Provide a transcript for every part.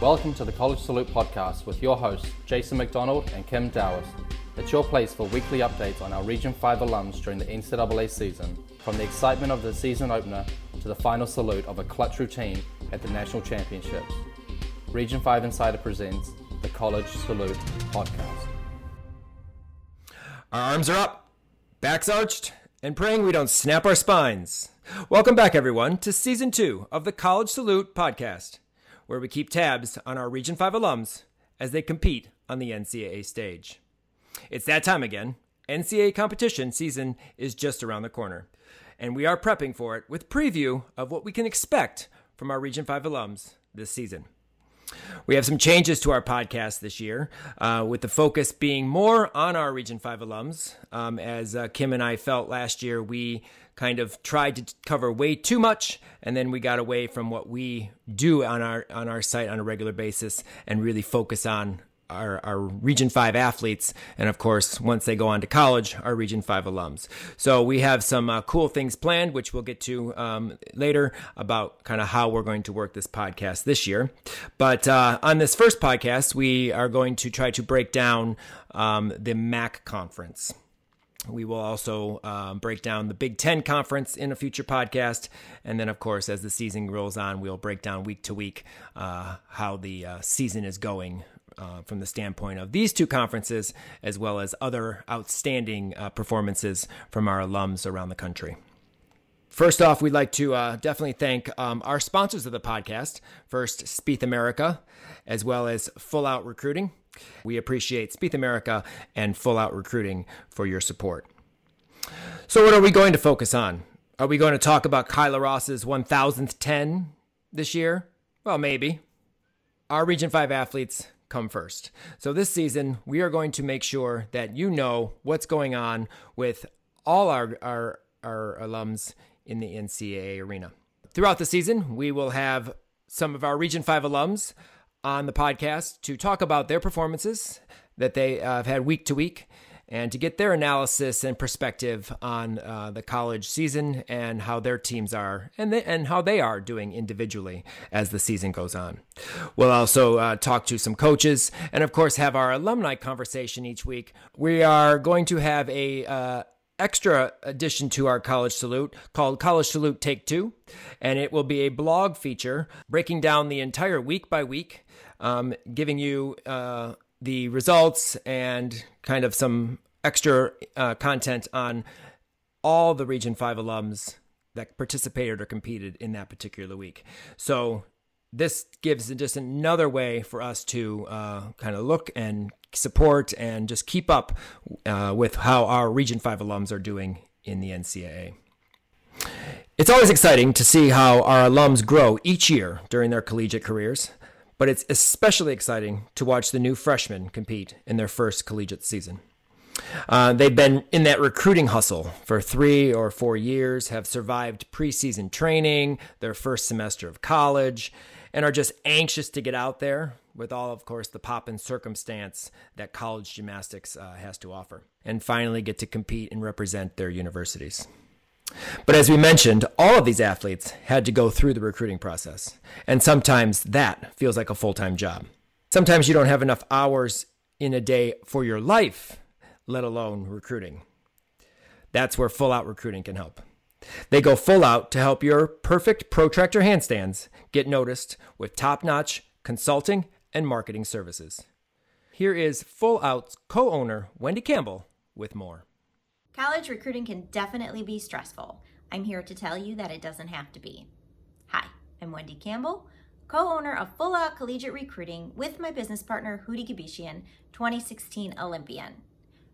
Welcome to the College Salute podcast with your hosts, Jason McDonald and Kim Dowers. It's your place for weekly updates on our Region 5 alums during the NCAA season, from the excitement of the season opener to the final salute of a clutch routine at the national championships. Region 5 Insider presents the College Salute podcast. Our arms are up, backs arched, and praying we don't snap our spines. Welcome back, everyone, to season two of the College Salute podcast where we keep tabs on our Region 5 alums as they compete on the NCAA stage. It's that time again. NCAA competition season is just around the corner, and we are prepping for it with preview of what we can expect from our Region 5 alums this season. We have some changes to our podcast this year, uh, with the focus being more on our Region 5 alums. Um, as uh, Kim and I felt last year, we kind of tried to cover way too much and then we got away from what we do on our on our site on a regular basis and really focus on our, our Region 5 athletes, and of course, once they go on to college, our Region 5 alums. So we have some uh, cool things planned, which we'll get to um, later about kind of how we're going to work this podcast this year. But uh, on this first podcast, we are going to try to break down um, the MAC conference. We will also um, break down the Big Ten conference in a future podcast. And then, of course, as the season rolls on, we'll break down week to week uh, how the uh, season is going uh, from the standpoint of these two conferences, as well as other outstanding uh, performances from our alums around the country. First off, we'd like to uh, definitely thank um, our sponsors of the podcast. First, Spieth America, as well as Full Out Recruiting. We appreciate Spieth America and Full Out Recruiting for your support. So, what are we going to focus on? Are we going to talk about Kyla Ross's 1000th 10 this year? Well, maybe. Our Region 5 athletes come first. So, this season, we are going to make sure that you know what's going on with all our, our, our alums in the NCAA arena. Throughout the season, we will have some of our Region 5 alums on the podcast to talk about their performances that they uh, have had week to week and to get their analysis and perspective on uh, the college season and how their teams are and, and how they are doing individually as the season goes on. We'll also uh, talk to some coaches and, of course, have our alumni conversation each week. We are going to have a uh, extra addition to our College Salute called College Salute Take Two, and it will be a blog feature breaking down the entire week by week um, giving you uh, the results and kind of some extra uh, content on all the Region 5 alums that participated or competed in that particular week. So this gives just another way for us to uh, kind of look and support and just keep up uh, with how our Region 5 alums are doing in the NCAA. It's always exciting to see how our alums grow each year during their collegiate careers but it's especially exciting to watch the new freshmen compete in their first collegiate season. Uh, they've been in that recruiting hustle for three or four years, have survived preseason training, their first semester of college, and are just anxious to get out there with all, of course, the pop and circumstance that college gymnastics uh, has to offer, and finally get to compete and represent their universities. But as we mentioned, all of these athletes had to go through the recruiting process. And sometimes that feels like a full time job. Sometimes you don't have enough hours in a day for your life, let alone recruiting. That's where full out recruiting can help. They go full out to help your perfect protractor handstands get noticed with top notch consulting and marketing services. Here is Full Out's co owner, Wendy Campbell, with more. College recruiting can definitely be stressful. I'm here to tell you that it doesn't have to be. Hi, I'm Wendy Campbell, co-owner of Full Out Collegiate Recruiting with my business partner Houry Gebeshian, 2016 Olympian.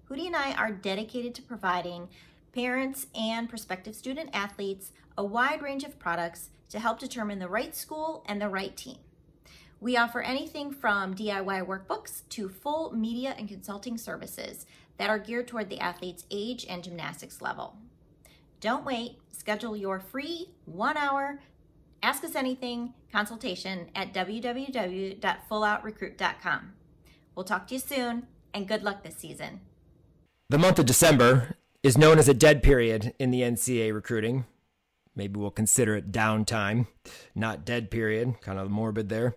Houry and I are dedicated to providing parents and prospective student athletes a wide range of products to help determine the right school and the right team. We offer anything from DIY workbooks to full media and consulting services that are geared toward the athlete's age and gymnastics level. Don't wait, schedule your free one hour Ask Us Anything consultation at www.fulloutrecruit.com. We'll talk to you soon and good luck this season. The month of December is known as a dead period in the NCA recruiting. maybe we'll consider it downtime, not dead period, kind of morbid there.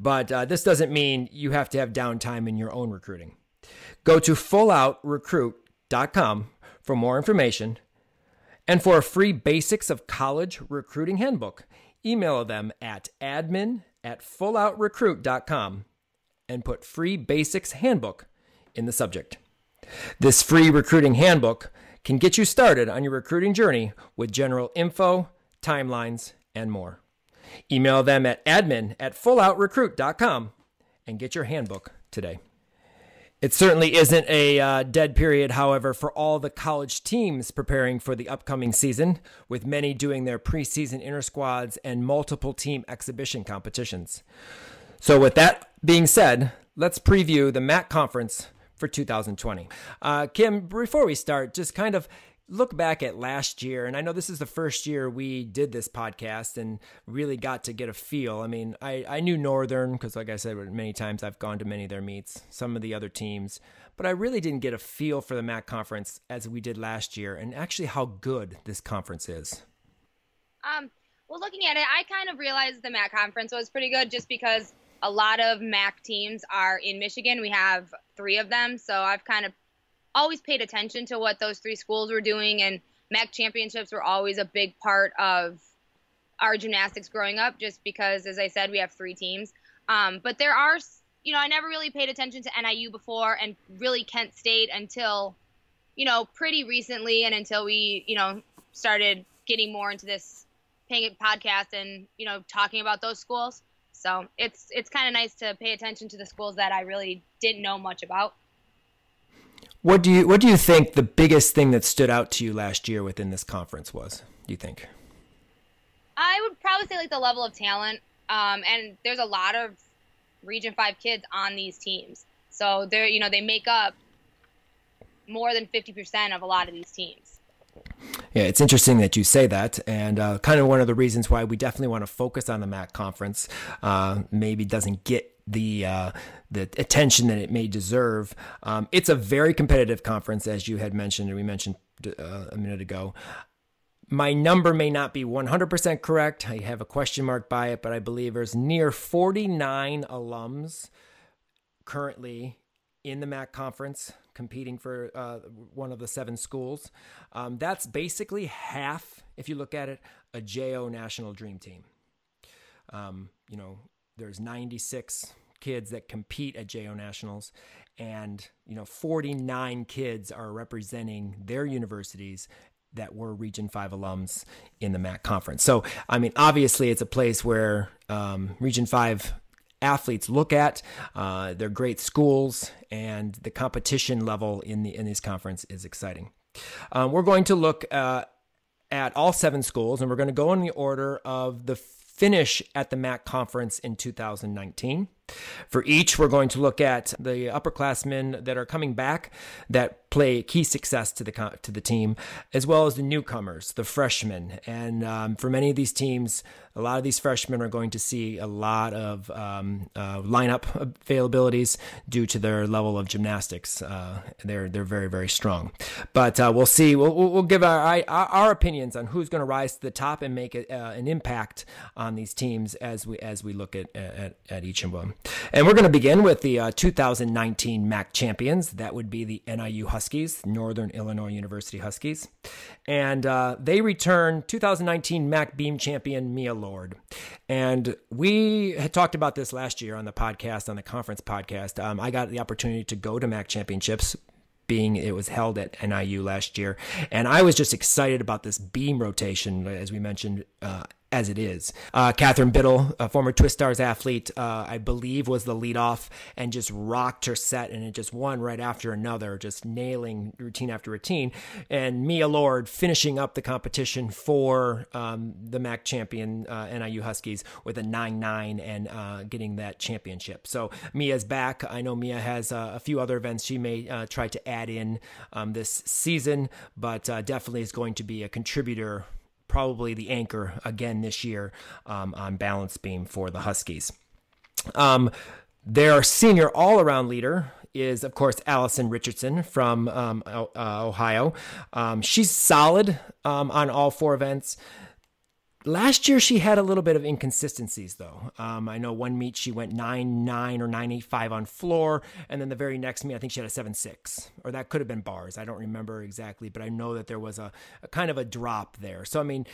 But uh, this doesn't mean you have to have downtime in your own recruiting. Go to fulloutrecruit.com for more information and for a free Basics of College Recruiting Handbook. Email them at admin at fulloutrecruit.com and put free basics handbook in the subject. This free recruiting handbook can get you started on your recruiting journey with general info, timelines, and more. Email them at admin at fulloutrecruit.com and get your handbook today. It certainly isn't a uh, dead period, however, for all the college teams preparing for the upcoming season, with many doing their preseason inter squads and multiple team exhibition competitions. So, with that being said, let's preview the MAC conference for 2020. Uh, Kim, before we start, just kind of look back at last year, and I know this is the first year we did this podcast and really got to get a feel. I mean, I, I knew Northern because, like I said many times, I've gone to many of their meets, some of the other teams, but I really didn't get a feel for the MAC conference as we did last year and actually how good this conference is. Um, well, looking at it, I kind of realized the MAC conference was pretty good just because a lot of MAC teams are in Michigan. We have three of them, so I've kind of always paid attention to what those three schools were doing, and MAC championships were always a big part of our gymnastics growing up, just because, as I said, we have three teams. Um, but there are, you know, I never really paid attention to NIU before, and really Kent State until, you know, pretty recently, and until we, you know, started getting more into this podcast and you know talking about those schools. So it's it's kind of nice to pay attention to the schools that I really didn't know much about. What do you What do you think the biggest thing that stood out to you last year within this conference was? Do you think? I would probably say like the level of talent, um, and there's a lot of Region Five kids on these teams, so they're you know they make up more than fifty percent of a lot of these teams. Yeah, it's interesting that you say that, and uh, kind of one of the reasons why we definitely want to focus on the MAC conference. Uh, maybe doesn't get the uh, the attention that it may deserve. Um, it's a very competitive conference, as you had mentioned, and we mentioned uh, a minute ago. My number may not be 100% correct. I have a question mark by it, but I believe there's near 49 alums currently in the MAC conference competing for uh, one of the seven schools. Um, that's basically half, if you look at it, a JO national dream team. Um, you know, there's 96 kids that compete at JO Nationals, and you know 49 kids are representing their universities that were Region 5 alums in the MAC conference. So, I mean, obviously, it's a place where um, Region 5 athletes look at. Uh, they're great schools, and the competition level in the in this conference is exciting. Um, we're going to look uh, at all seven schools, and we're going to go in the order of the finish at the MAC conference in 2019. For each, we're going to look at the upperclassmen that are coming back that play key success to the to the team, as well as the newcomers, the freshmen. And um, for many of these teams, a lot of these freshmen are going to see a lot of um, uh, lineup availabilities due to their level of gymnastics. Uh, they're they're very very strong, but uh, we'll see. We'll, we'll give our, our, opinions on who's going to rise to the top and make uh, an impact on these teams as we as we look at at, at each of them. And we're going to begin with the uh, 2019 MAC champions. That would be the NIU Huskies, Northern Illinois University Huskies, and uh, they return 2019 MAC Beam champion Mia Lord. And we had talked about this last year on the podcast, on the conference podcast. Um, I got the opportunity to go to MAC championships being it was held at NIU last year. And I was just excited about this beam rotation, as we mentioned uh, as it is. Uh, Catherine Biddle, a former Twistars athlete, uh, I believe was the leadoff and just rocked her set and it just one right after another, just nailing routine after routine. And Mia Lord finishing up the competition for um, the MAC champion uh, NIU Huskies with a 9 9 and uh, getting that championship. So Mia's back. I know Mia has uh, a few other events she may uh, try to add in um, this season, but definitely is going to be a contributor probably the anchor again this year um, on balance beam for the Huskies. Um, their senior all around leader is, of course, Allison Richardson from um, uh, Ohio. Um, she's solid um, on all four events. Last year she had a little bit of inconsistencies though. Um, I know one meet she went nine nine or nine eight five on floor, and then the very next meet I think she had a seven six, or that could have been bars. I don't remember exactly, but I know that there was a, a kind of a drop there. So I mean,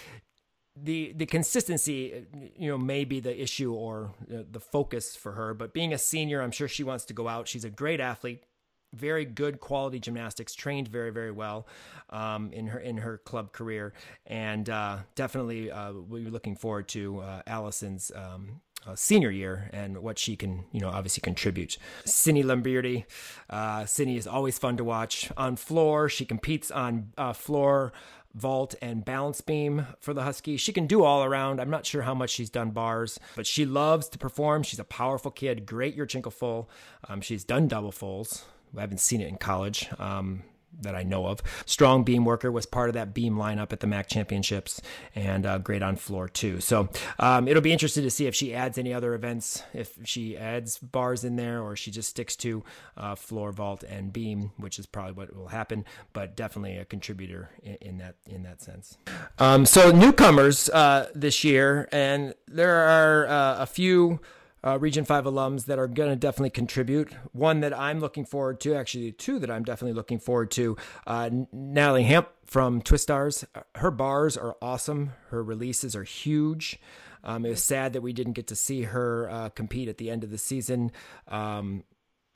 the the consistency, you know, may be the issue or the focus for her. But being a senior, I'm sure she wants to go out. She's a great athlete very good quality gymnastics, trained very very well um, in her in her club career, and uh, definitely uh, we're looking forward to uh, Allison's. Um, uh, senior year and what she can, you know, obviously contribute. Cindy Lamberti, uh, Cindy is always fun to watch on floor. She competes on uh, floor vault and balance beam for the Huskies. She can do all around. I'm not sure how much she's done bars, but she loves to perform. She's a powerful kid, great Yurchenko full. Um, she's done double fulls. I haven't seen it in college. Um, that I know of. Strong beam worker was part of that beam lineup at the MAC championships and uh, great on floor too. So um, it'll be interesting to see if she adds any other events, if she adds bars in there or she just sticks to uh, floor, vault, and beam, which is probably what will happen. But definitely a contributor in, in that in that sense. Um, so newcomers uh, this year, and there are uh, a few uh, Region 5 alums that are going to definitely contribute. One that I'm looking forward to, actually, two that I'm definitely looking forward to. Uh, Natalie Hamp from Twistars. Her bars are awesome, her releases are huge. Um, it was sad that we didn't get to see her uh, compete at the end of the season. Um,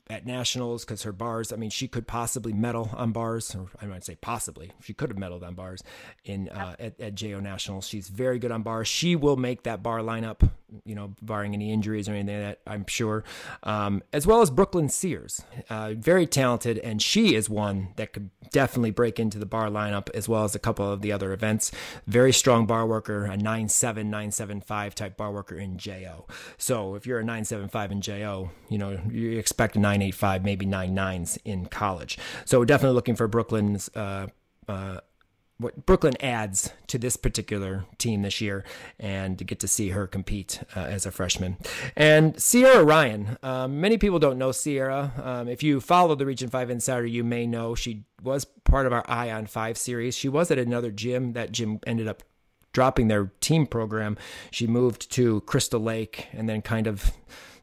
at nationals because her bars. I mean, she could possibly medal on bars, or I might say possibly. She could have medaled on bars in uh, at, at JO nationals. She's very good on bars. She will make that bar lineup you know, barring any injuries or anything like that, I'm sure, um, as well as Brooklyn Sears. Uh, very talented, and she is one that could definitely break into the bar lineup as well as a couple of the other events. Very strong bar worker, a 9'7, 9'7'5 type bar worker in JO. So if you're a 9'7'5 in JO, you know, you expect a 9'8'5, maybe 9'9s in college. So we're definitely looking for Brooklyn's. Uh, uh, what Brooklyn adds to this particular team this year, and to get to see her compete uh, as a freshman. And Sierra Ryan, um, many people don't know Sierra. Um, if you follow the Region Five Insider, you may know she was part of our Eye on Five series. She was at another gym. That gym ended up dropping their team program. She moved to Crystal Lake, and then kind of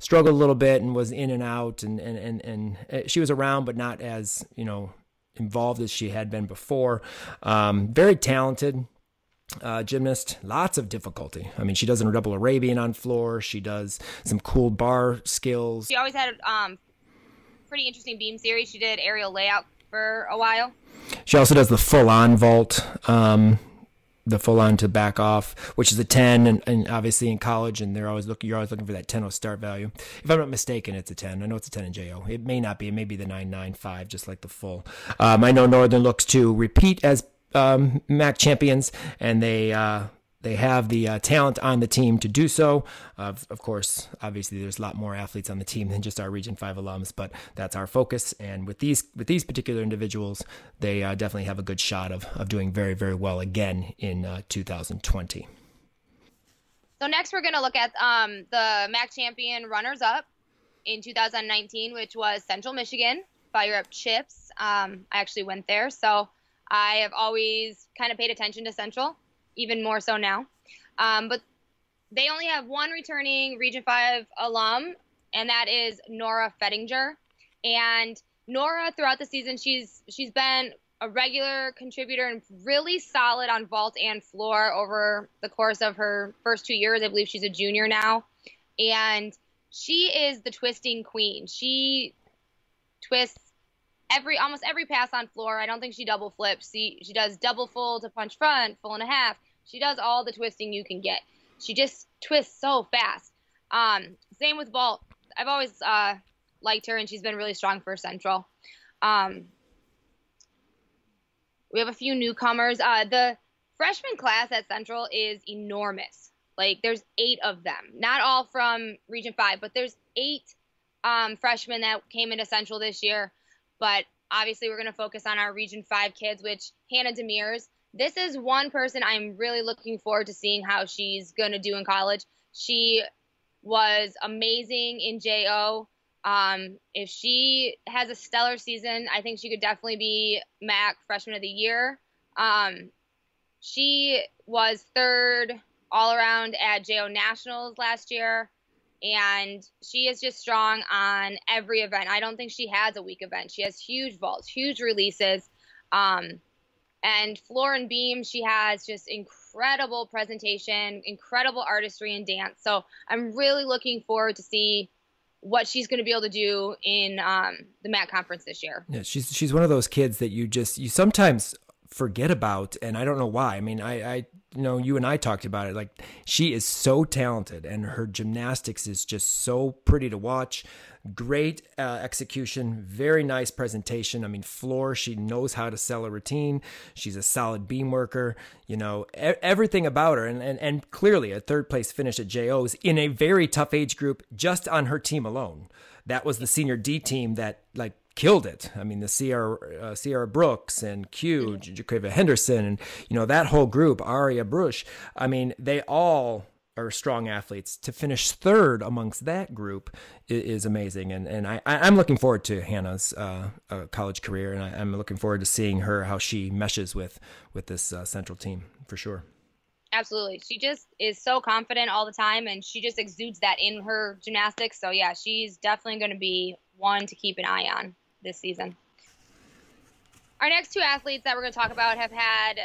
struggled a little bit and was in and out and and and, and uh, she was around but not as you know involved as she had been before. Um, very talented. Uh, gymnast, lots of difficulty. I mean, she does a double Arabian on floor. She does some cool bar skills. She always had um, pretty interesting beam series. She did aerial layout for a while. She also does the full on vault. Um, the full on to back off, which is a 10, and, and, obviously in college, and they're always looking, you're always looking for that 10 0 start value. If I'm not mistaken, it's a 10. I know it's a 10 in JO. It may not be. It may be the 995, just like the full. Um, I know Northern looks to repeat as um, MAC champions, and they uh, they have the uh, talent on the team to do so. Uh, of course, obviously, there's a lot more athletes on the team than just our Region Five alums, but that's our focus. And with these with these particular individuals, they uh, definitely have a good shot of of doing very very well again in uh, 2020. So next, we're going to look at um, the MAC champion runners up in 2019, which was Central Michigan. Fire Up Chips. Um, I actually went there, so I have always kind of paid attention to Central even more so now. Um, but they only have one returning Region 5 alum, and that is Nora Fettinger. And Nora, throughout the season, she's she's been a regular contributor and really solid on vault and floor over the course of her first two years. I believe she's a junior now. And she is the twisting queen. She twists every almost every pass on floor. I don't think she double flips. She she does double full to punch front, full and a half. She does all the twisting you can get. She just twists so fast. Um, same with vault. I've always uh, liked her, and she's been really strong for Central. Um, we have a few newcomers. Uh, the freshman class at Central is enormous. Like there's eight of them, not all from Region Five, but there's eight um, freshmen that came into Central this year. But obviously, we're going to focus on our Region 5 kids, which Hannah Demers, this is one person I'm really looking forward to seeing how she's going to do in college. She was amazing in JO. Um, if she has a stellar season, I think she could definitely be MAC Freshman of the Year. Um, she was third all around at JO Nationals last year, and she is just strong on every event. I don't think she has a weak event. She has huge vaults, huge releases. Um, and floor and beam, she has just incredible presentation, incredible artistry and dance. So I'm really looking forward to see what she's going to be able to do in um, the MAC conference this year. Yeah, she's she's one of those kids that you just you sometimes forget about, and I don't know why. I mean, I, I you know you and I talked about it. Like she is so talented, and her gymnastics is just so pretty to watch. Great uh, execution, very nice presentation. I mean, floor, she knows how to sell a routine. She's a solid beam worker, you know, e- everything about her. And, and, and clearly a third place finish at JO's in a very tough age group just on her team alone. That was the senior D team that like killed it. I mean, the Sierra, uh, Sierra Brooks and Q, Jaqueva Henderson, and you know that whole group, Aria Brusch. I mean, they all are strong athletes. To finish third amongst that group is, is amazing, and and I I'm looking forward to Hannah's uh, uh, college career, and I, am looking forward to seeing her how she meshes with with this uh, central team for sure. Absolutely, she just is so confident all the time, and she just exudes that in her gymnastics. So yeah, she's definitely going to be one to keep an eye on this season. Our next two athletes that we're going to talk about have had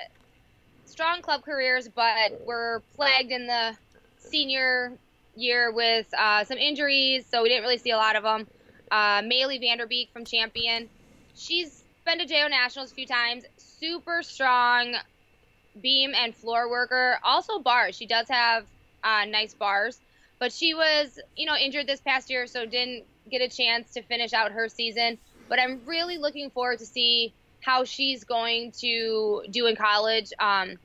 strong club careers, but were plagued in the senior year with uh, some injuries, so we didn't really see a lot of them. Uh, Maylee Vanderbeek from Champion. She's been to JO Nationals a few times. Super strong beam and floor worker. Also bars. She does have uh, nice bars, but she was, you know, injured this past year, so didn't get a chance to finish out her season. But I'm really looking forward to see how she's going to do in college. Um,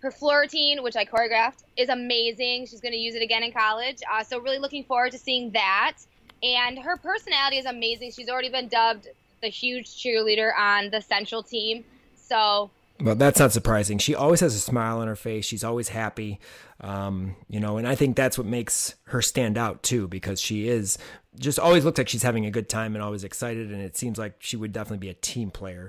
her floor routine, which I choreographed, is amazing. She's going to use it again in college. Uh, so really looking forward to seeing that. And her personality is amazing. She's already been dubbed the huge cheerleader on the central team. So well, that's not surprising. She always has a smile on her face. She's always happy, um, you know, and I think that's what makes her stand out too, because she is just always looks like she's having a good time and always excited. And it seems like she would definitely be a team player.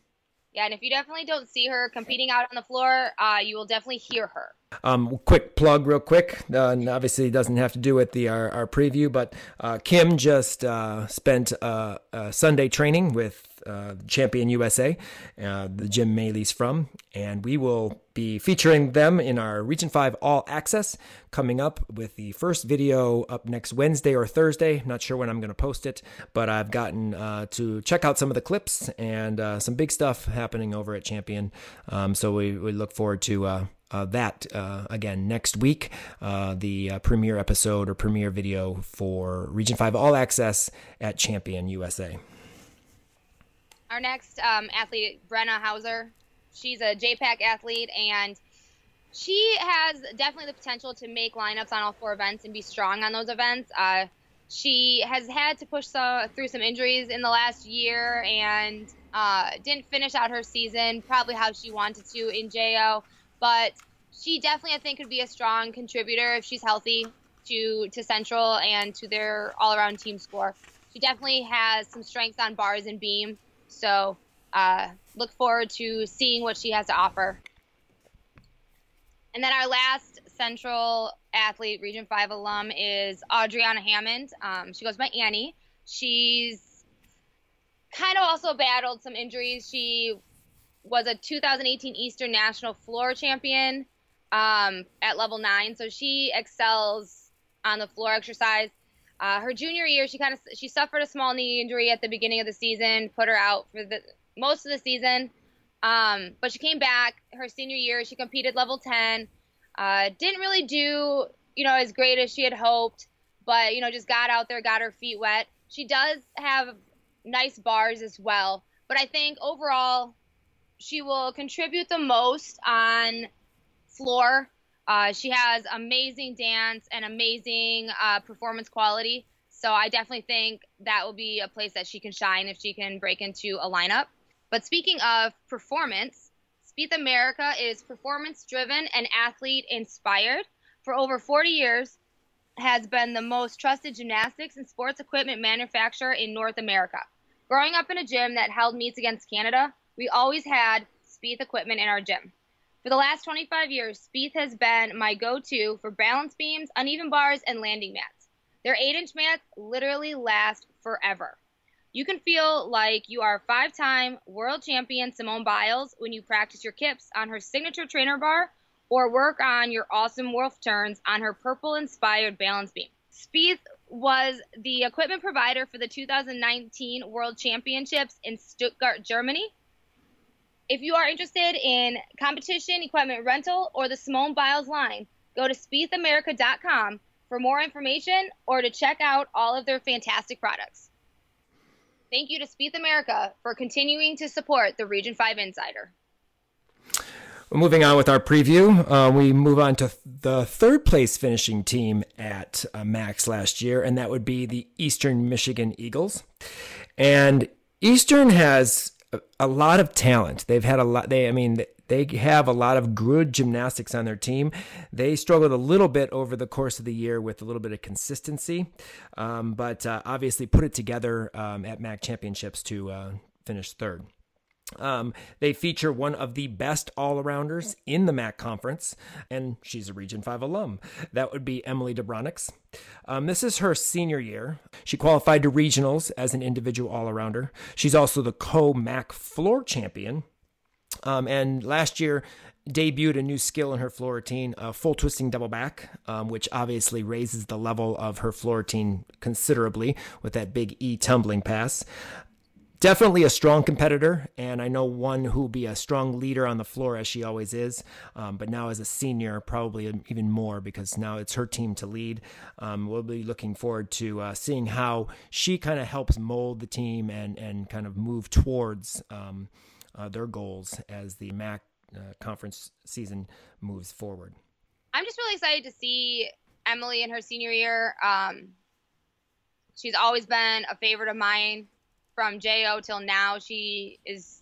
Yeah, and if you definitely don't see her competing out on the floor, uh, you will definitely hear her. Um, quick plug, real quick. Uh, obviously, it doesn't have to do with the our, our preview, but uh, Kim just uh, spent uh, Sunday training with uh, Champion USA, uh, the gym Maylee's from, and we will be featuring them in our Region 5 All Access coming up with the first video up next Wednesday or Thursday. Not sure when I'm going to post it, but I've gotten uh, to check out some of the clips and uh, some big stuff happening over at Champion. Um, so we, we look forward to. Uh, uh, that uh, again next week, uh, the uh, premiere episode or premiere video for Region 5 All Access at Champion USA. Our next um, athlete, Brenna Hauser, she's a JPAC athlete, and she has definitely the potential to make lineups on all four events and be strong on those events. Uh, she has had to push through some injuries in the last year and uh, didn't finish out her season probably how she wanted to in JO, but she definitely I think could be a strong contributor if she's healthy to to Central and to their all around team score. She definitely has some strengths on bars and beam so uh, look forward to seeing what she has to offer. And then our last Central athlete, Region 5 alum, is Adriana Hammond. Um, she goes by Annie. She's kind of also battled some injuries. She was a 2018 Eastern National Floor Champion um, at level 9, so she excels on the floor exercise. Uh, her junior year, she kind of she suffered a small knee injury at the beginning of the season, put her out for the most of the season. Um, but she came back her senior year. She competed level 10. Uh, didn't really do you know as great as she had hoped, but you know just got out there, got her feet wet. She does have nice bars as well, but I think overall she will contribute the most on floor uh, she has amazing dance and amazing uh, performance quality. So I definitely think that will be a place that she can shine if she can break into a lineup. But speaking of performance, Spieth America is performance driven and athlete inspired. For over 40 years, has been the most trusted gymnastics and sports equipment manufacturer in North America. Growing up in a gym that held meets against Canada, we always had Spieth equipment in our gym. For the last 25 years, Spieth has been my go to for balance beams, uneven bars, and landing mats. Their 8 inch mats literally last forever. You can feel like you are five time world champion Simone Biles when you practice your kips on her signature trainer bar or work on your awesome wolf turns on her purple inspired balance beam. Spieth was the equipment provider for the 2019 World Championships in Stuttgart, Germany. If you are interested in competition equipment rental or the Simone Biles line, go to spiethamerica.com for more information or to check out all of their fantastic products. Thank you to Spieth America for continuing to support the Region 5 Insider. Moving on with our preview, uh, we move on to the third place finishing team at uh, MACs last year, and that would be the Eastern Michigan Eagles. And Eastern has a, lot of talent. They've had a lot. They, I mean, they have a lot of good gymnastics on their team. They struggled a little bit over the course of the year with a little bit of consistency, um, but uh, obviously put it together um, at MAC championships to uh, finish third. Um, they feature one of the best all arounders in the MAC conference, and she's a Region 5 alum. That would be Emily Debronix. Um, this is her senior year. She qualified to regionals as an individual all arounder. She's also the co MAC floor champion. Um, and last year, debuted a new skill in her floor routine, a full twisting double back, um, which obviously raises the level of her floor routine considerably with that big E tumbling pass definitely a strong competitor, and I know one who will be a strong leader on the floor as she always is. Um, but now as a senior, probably even more because now it's her team to lead. Um, we'll be looking forward to uh, seeing how she kind of helps mold the team and and kind of move towards um, uh, their goals as the MAC uh, conference season moves forward. I'm just really excited to see Emily in her senior year. Um, she's always been a favorite of mine from JO till now. She is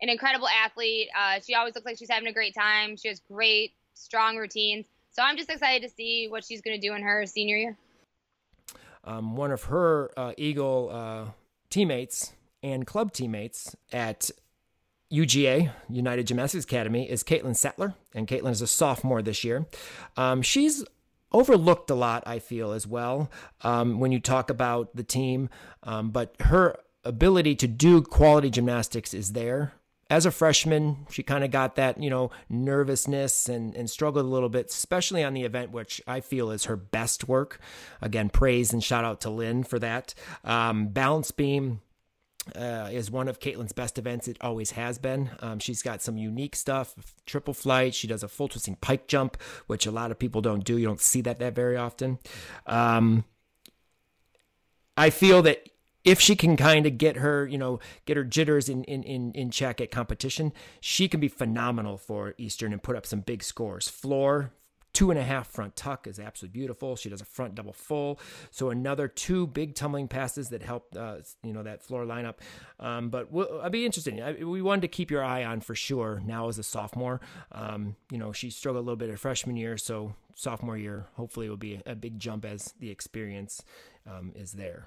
an incredible athlete. Uh, she always looks like she's having a great time. She has great, strong routines. So I'm just excited to see what she's going to do in her senior year. Um, one of her uh, Eagle uh, teammates and club teammates at UGA, United Gymnastics Academy, is Caitlin Sattler, and Caitlin is a sophomore this year. Um, she's overlooked a lot, I feel, as well, um, when you talk about the team. Um, but her ability to do quality gymnastics is there. As a freshman, she kind of got that, you know, nervousness and, and struggled a little bit, especially on the event, which I feel is her best work. Again, praise and shout out to Lynn for that. Um, balance beam, uh, is one of Caitlin's best events. It always has been. Um, she's got some unique stuff, triple flight. She does a full twisting pike jump, which a lot of people don't do. You don't see that that very often. Um, I feel that if she can kind of get her, you know, get her jitters in, in, in, in check at competition, she can be phenomenal for Eastern and put up some big scores. Floor, two and a half front tuck is absolutely beautiful. She does a front double full. So another two big tumbling passes that help, uh, you know, that floor lineup. Um, but we'll, I'd be interested. We wanted to keep your eye on for sure. Now as a sophomore, um, you know, she struggled a little bit her freshman year. So sophomore year, hopefully will be a, a big jump as the experience um, is there.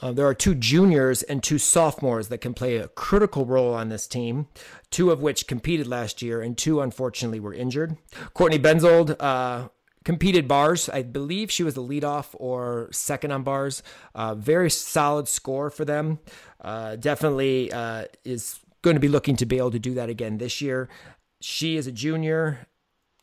Uh, there are two juniors and two sophomores that can play a critical role on this team, two of which competed last year, and two unfortunately were injured. Courtney Benzold uh, competed bars. I believe she was the leadoff or second on bars. Uh, very solid score for them. Uh, definitely uh, is going to be looking to be able to do that again this year. She is a junior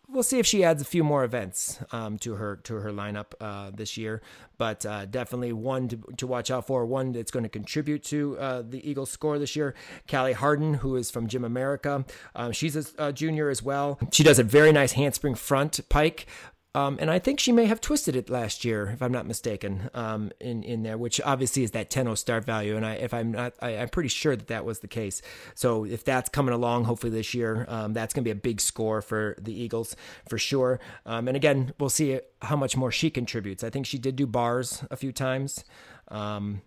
we'll see if she adds a few more events um, to her to her lineup uh, this year. But uh, definitely one to, to watch out for. One that's going to contribute to uh, the Eagles' score this year. Callie Harden, who is from Gym America, um, she's a, a, junior as well. She does a very nice handspring front pike. Um, and I think she may have twisted it last year, if I'm not mistaken, um, in in there, which obviously is that 10 start value. And I, if I'm not, I, am pretty sure that that was the case. So if that's coming along, hopefully this year, um, that's going to be a big score for the Eagles for sure. Um, and again, we'll see how much more she contributes. I think she did do bars a few times. Um,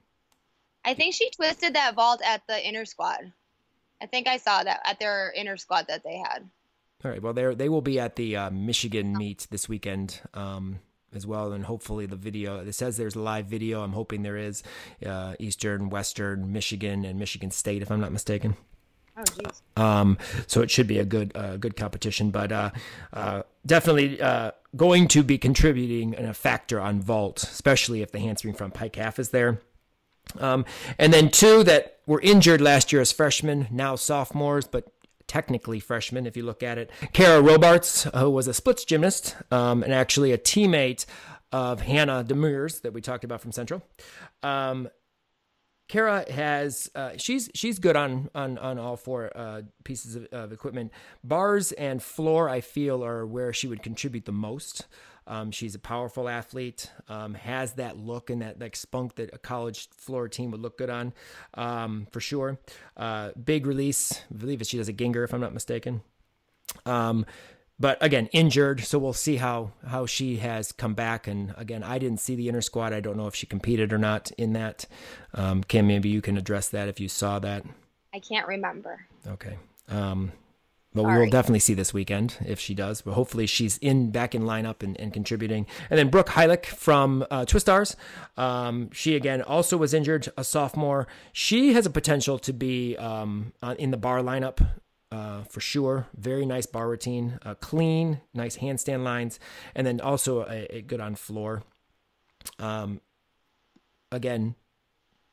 I think she twisted that vault at the inner squad. I think I saw that at their inner squad that they had. All right. Well, they they will be at the uh, Michigan meet this weekend um, as well, and hopefully the video. It says there's a live video. I'm hoping there is uh, Eastern, Western, Michigan, and Michigan State, if I'm not mistaken. Oh. Um, so it should be a good, uh, good competition, but uh, uh, definitely uh, going to be contributing in a factor on vault, especially if the handspring front pike half is there. Um, and then two that were injured last year as freshmen, now sophomores, but technically freshman if you look at it. Kara Robarts, who was a splits gymnast um, and actually a teammate of Hannah Demers that we talked about from Central. Um, Kara has uh, she's she's good on on on all four uh, pieces of, of, equipment. Bars and floor, I feel, are where she would contribute the most. Um, she's a powerful athlete, um, has that look and that like spunk that a college floor team would look good on, um, for sure. Uh, big release, I believe she does a Ginger if I'm not mistaken. Um, but again, injured. So we'll see how how she has come back. And again, I didn't see the inner squad. I don't know if she competed or not in that. Um, Kim, maybe you can address that if you saw that. I can't remember. Okay. But we will definitely see this weekend if she does. But hopefully she's in back in lineup and, and contributing. And then Brooke Heilich from uh, Twistars. Um, she again also was injured, a sophomore. She has a potential to be um, in the bar lineup uh, for sure. Very nice bar routine, uh, clean, nice handstand lines, and then also a, a good on floor. Um, again,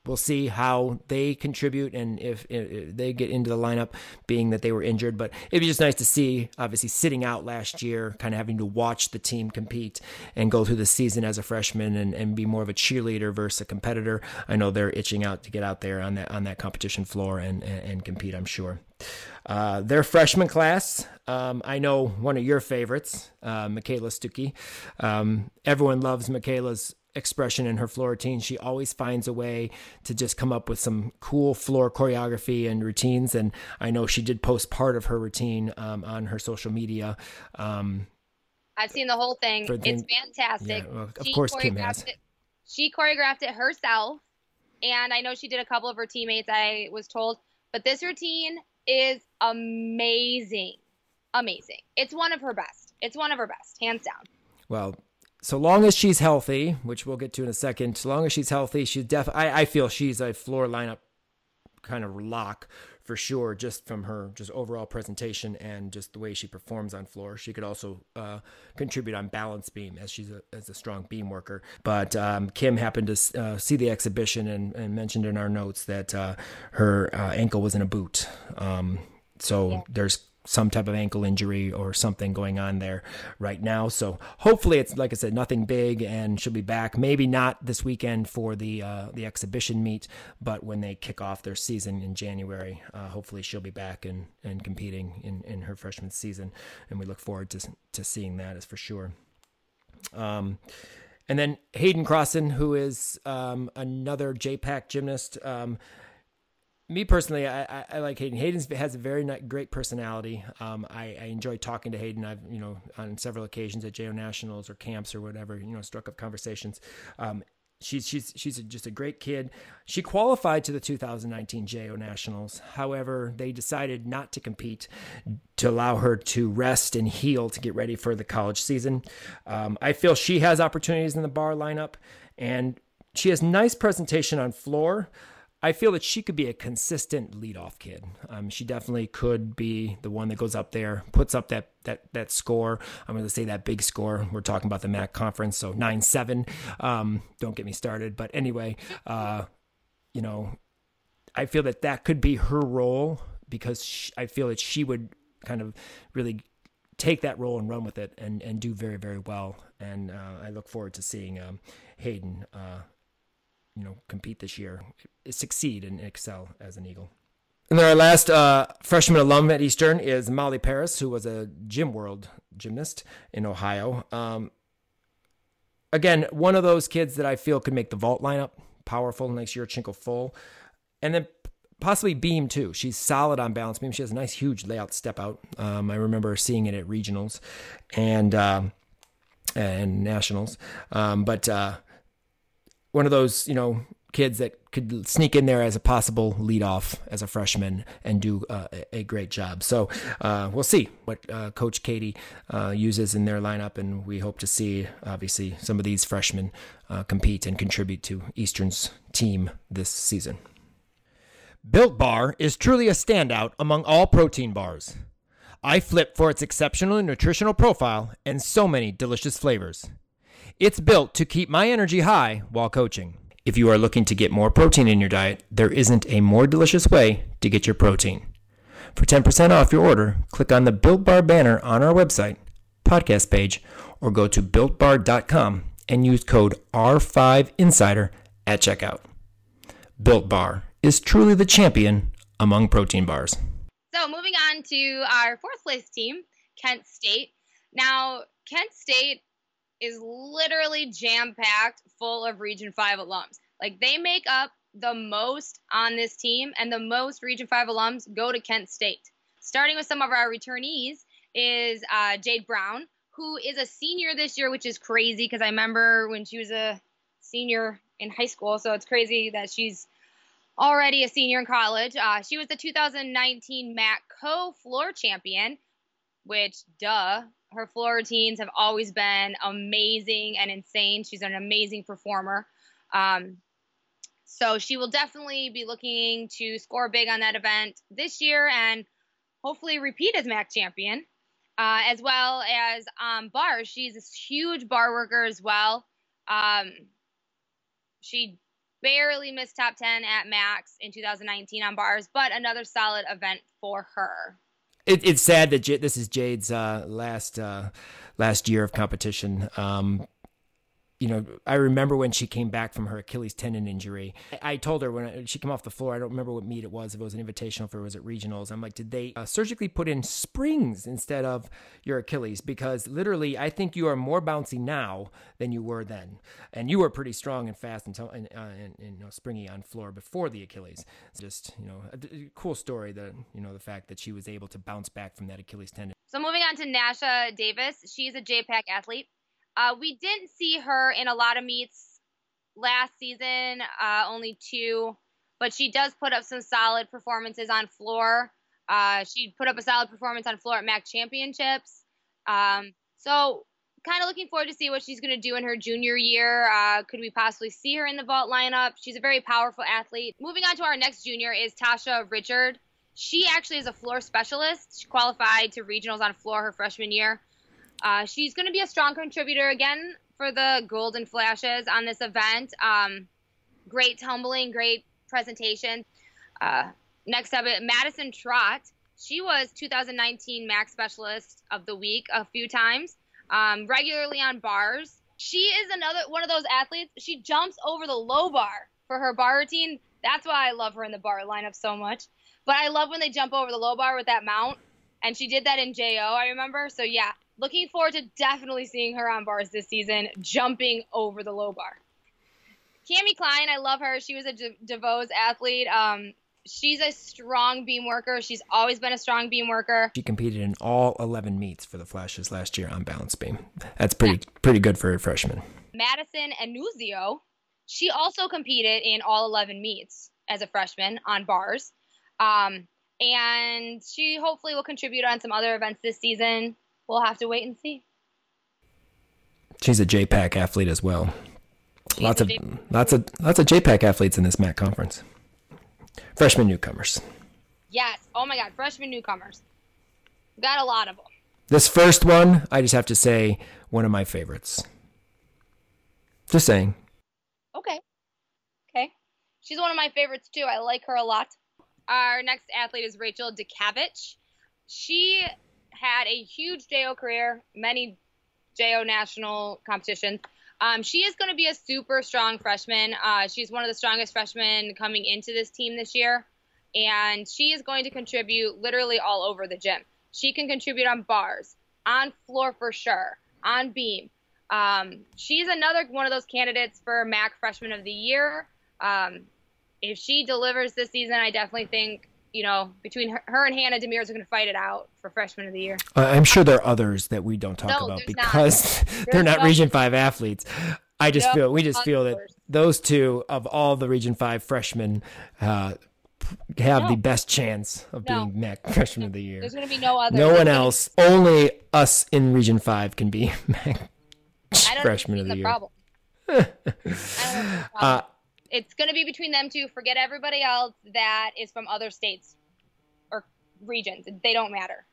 we'll see how they contribute and if, if, they get into the lineup, being that they were injured. But it'd be just nice to see, obviously, sitting out last year, kind of having to watch the team compete and go through the season as a freshman and, and be more of a cheerleader versus a competitor. I know they're itching out to get out there on that on that competition floor and and, and compete. I'm sure. Uh, their freshman class, um, I know one of your favorites, uh, Michaela Stuckey. Um, everyone loves Michaela's expression in her floor routine. She always finds a way to just come up with some cool floor choreography and routines. And I know she did post part of her routine um, on her social media. Um, I've seen the whole thing. The, it's fantastic. Yeah, well, of she course, Kim has. It, she choreographed it herself. And I know she did a couple of her teammates, I was told. But this routine is amazing. Amazing. It's one of her best. It's one of her best, hands down. Well, so long as she's healthy, which we'll get to in a second, so long as she's healthy, she's def. I, I feel she's a floor lineup kind of lock for sure, just from her just overall presentation and just the way she performs on floor. She could also uh, contribute on balance beam as she's a, as a strong beam worker. But um, Kim happened to uh, see the exhibition and, and, mentioned in our notes that uh, her uh, ankle was in a boot. Um, so yeah. there's some type of ankle injury or something going on there right now. So hopefully it's like I said, nothing big, and she'll be back. Maybe not this weekend for the uh, the exhibition meet, but when they kick off their season in January, uh, hopefully she'll be back and and competing in in her freshman season, and we look forward to to seeing that as for sure. Um, and then Hayden Crossan, who is um, another JPAC gymnast. Um, me personally, I, I, I, like Hayden. Hayden has a very great personality. Um, I, I, enjoy talking to Hayden. I've, you know, on several occasions at JO Nationals or camps or whatever, you know, struck up conversations. Um, she's she's she's just a great kid. She qualified to the 2019 JO Nationals. However, they decided not to compete to allow her to rest and heal to get ready for the college season. Um, I feel she has opportunities in the bar lineup, and she has nice presentation on floor. I feel that she could be a consistent leadoff kid. Um, she definitely could be the one that goes up there, puts up that that that score. I'm going to say that big score. We're talking about the MAC conference, so nine seven. Um, don't get me started. But anyway, uh, you know, I feel that that could be her role because she, I feel that she would kind of really take that role and run with it and and do very very well. And uh, I look forward to seeing um, Hayden. Uh, you know compete this year, succeed and excel as an Eagle. And then our last uh, freshman alum at Eastern is Molly Paris, who was a Gym World gymnast in Ohio. Um, again, one of those kids that I feel could make the vault lineup. Powerful, next Yurchenko full. And then possibly beam too. She's solid on balance beam. She has a nice, huge layout step out. Um, I remember seeing it at regionals and uh, and nationals. Um, but uh, one of those, you know, kids that could sneak in there as a possible leadoff as a freshman and do uh, a great job. So uh, we'll see what uh, Coach Katie uh, uses in their lineup, and we hope to see obviously some of these freshmen uh, compete and contribute to Eastern's team this season. Built Bar is truly a standout among all protein bars. I flip for its exceptional nutritional profile and so many delicious flavors. It's built to keep my energy high while coaching. If you are looking to get more protein in your diet, there isn't a more delicious way to get your protein. For 10% off your order, click on the Built Bar banner on our website, podcast page, or go to builtbar.com and use code R5Insider at checkout. Built Bar is truly the champion among protein bars. So moving on to our fourth place team, Kent State. Now, Kent State is literally jam packed full of Region 5 alums. Like they make up the most on this team, and the most Region 5 alums go to Kent State. Starting with some of our returnees is uh, Jade Brown, who is a senior this year, which is crazy because I remember when she was a senior in high school, so it's crazy that she's already a senior in college. Uh, she was the 2019 MAC Co floor champion, which, duh, her floor routines have always been amazing and insane. She's an amazing performer. Um, so she will definitely be looking to score big on that event this year and hopefully repeat as MAC champion. Uh, as well as um, bars. She's a huge bar worker as well. Um, she barely missed top 10 at MACs in 2019 on bars, but another solid event for her. It, it's sad that J- this is Jade's uh, last uh, last year of competition. Um, you know, I remember when she came back from her Achilles tendon injury. I told her when she came off the floor, I don't remember what meet it was, if it was an invitational, if it was at regionals. I'm like, did they uh, surgically put in springs instead of your Achilles? Because literally, I think you are more bouncy now than you were then. And you were pretty strong and fast and, and, uh, and, and you know, springy on floor before the Achilles. It's just, you know, a, a cool story that, you know, the fact that she was able to bounce back from that Achilles tendon. So moving on to Nasha Davis, she's a JPAC athlete. Uh, we didn't see her in a lot of meets last season, uh, only two, but she does put up some solid performances on floor. Uh, she put up a solid performance on floor at MAC Championships. Um, so, kind of looking forward to see what she's going to do in her junior year. Uh, could we possibly see her in the vault lineup? She's a very powerful athlete. Moving on to our next junior is Tasha Richard. She actually is a floor specialist. She qualified to regionals on floor her freshman year. Uh, she's going to be a strong contributor again for the Golden Flashes on this event. Um, great tumbling, great presentation. Uh, next up, Madison Trot. She was 2019 MAC Specialist of the Week a few times, um, regularly on bars. She is another one of those athletes. She jumps over the low bar for her bar routine. That's why I love her in the bar lineup so much. But I love when they jump over the low bar with that mount. And she did that in JO, I remember. So yeah, looking forward to definitely seeing her on bars this season, jumping over the low bar. Cami Klein, I love her. She was a De- DeVos athlete. Um, she's a strong beam worker. She's always been a strong beam worker. She competed in all 11 meets for the Flashes last year on balance beam. That's pretty yeah. pretty good for a freshman. Madison Anuzio, she also competed in all 11 meets as a freshman on bars. Um, and she hopefully will contribute on some other events this season we'll have to wait and see. She's a JPAC athlete as well. She's lots of J- lots of lots of JPAC athletes in this MAC conference. Freshman newcomers. Yes. Oh my God, freshman newcomers. Got a lot of them. This first one, I just have to say, one of my favorites. Just saying. Okay. Okay. She's one of my favorites too. I like her a lot. Our next athlete is Rachel DeKavich. She had a huge JO career, many JO national competitions. Um, she is going to be a super strong freshman. Uh, she's one of the strongest freshmen coming into this team this year, and she is going to contribute literally all over the gym. She can contribute on bars, on floor for sure, on beam. Um, she's another one of those candidates for MAC Freshman of the Year. Um, if she delivers this season, I definitely think you know, between her, her and Hannah Demers are going to fight it out for freshman of the year. Uh, I'm sure there are others that we don't talk no, about because they're not Region Five athletes. I just no, feel we just feel that those two of all the Region Five freshmen uh, have no. the best chance of being MAC freshman of the year. There's going to be no other. No one else. Only us in Region Five can be MAC freshman of the, the year. Problem. uh, it's going to be between them two. Forget everybody else that is from other states or regions. They don't matter.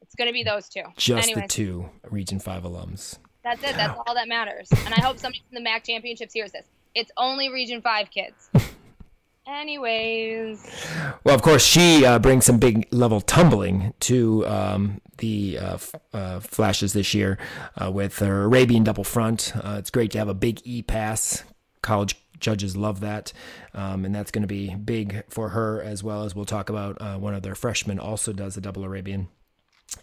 It's going to be those two. Just Anyways, the two Region 5 alums. That's it. That's all that matters. And I hope somebody from the MAC championships hears this. It's only Region 5 kids. Anyways, Well, of course, she uh, brings some big level tumbling to um, the uh, f- uh, flashes this year uh, with her Arabian double front. Uh, it's great to have a big E pass. College judges love that, um, and that's going to be big for her as well as we'll talk about. Uh, one of their freshmen also does a double Arabian.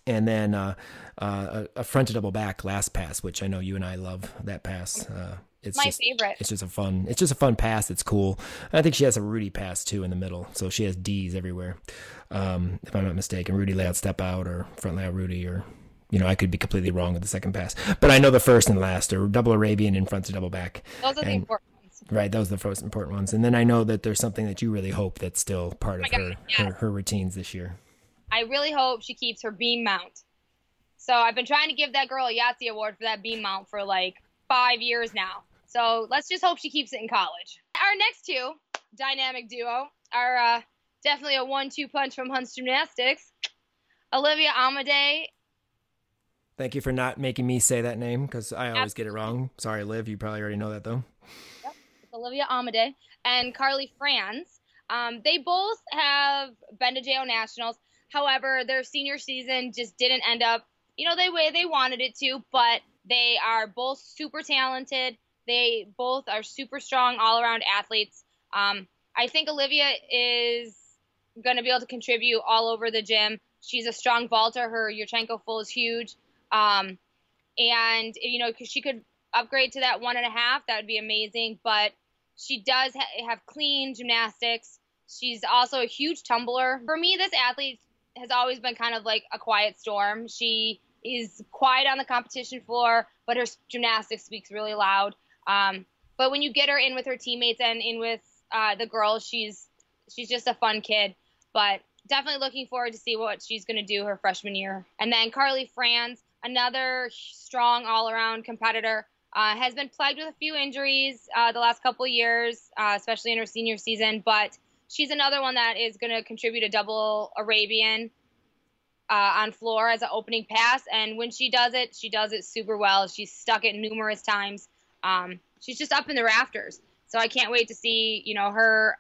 And then uh, uh, a, front to double back last pass, which I know you and I love that pass. Uh, it's My just, favorite. It's just a fun. It's just a fun pass. It's cool. I think she has a Rudy pass too in the middle, so she has D's everywhere. Um, if I'm not mistaken, Rudy layout step out or front layout Rudy or. You know, I could be completely wrong with the second pass, but I know the first and last are double Arabian and front to double back. those are the And- important ones. Right, those are the most important ones. And then I know that there's something that you really hope that's still part of Oh my her, God, yes. her her routines this year. I really hope she keeps her beam mount. So I've been trying to give that girl a Yahtzee award for that beam mount for like five years now. So let's just hope she keeps it in college. Our next two dynamic duo are uh, definitely a one-two punch from Hunts Gymnastics. Olivia Amade Thank you for not making me say that name because I always get it wrong. Sorry, Liv. You probably already know that though. Olivia Amade and Carly Franz. Um, they both have been to JO Nationals. However, their senior season just didn't end up, you know, the way they wanted it to. But they are both super talented. They both are super strong all around athletes. Um, I think Olivia is going to be able to contribute all over the gym. She's a strong vaulter. Her Yurchenko full is huge. Um, and, you know, 'cause she could upgrade to that one and a half, that would be amazing. But she does ha- have clean gymnastics. She's also a huge tumbler. For me, this athlete has always been kind of like a quiet storm. She is quiet on the competition floor, but her gymnastics speaks really loud. Um, but when you get her in with her teammates and in with uh, the girls, she's she's just a fun kid. But definitely looking forward to see what she's going to do her freshman year. And then Carly Franz, another strong all-around competitor, uh, has been plagued with a few injuries uh, the last couple years, uh, especially in her senior season. But she's another one that is going to contribute a double Arabian uh, on floor as an opening pass. And when she does it, she does it super well. She's stuck it numerous times. Um, she's just up in the rafters. So I can't wait to see, you know, her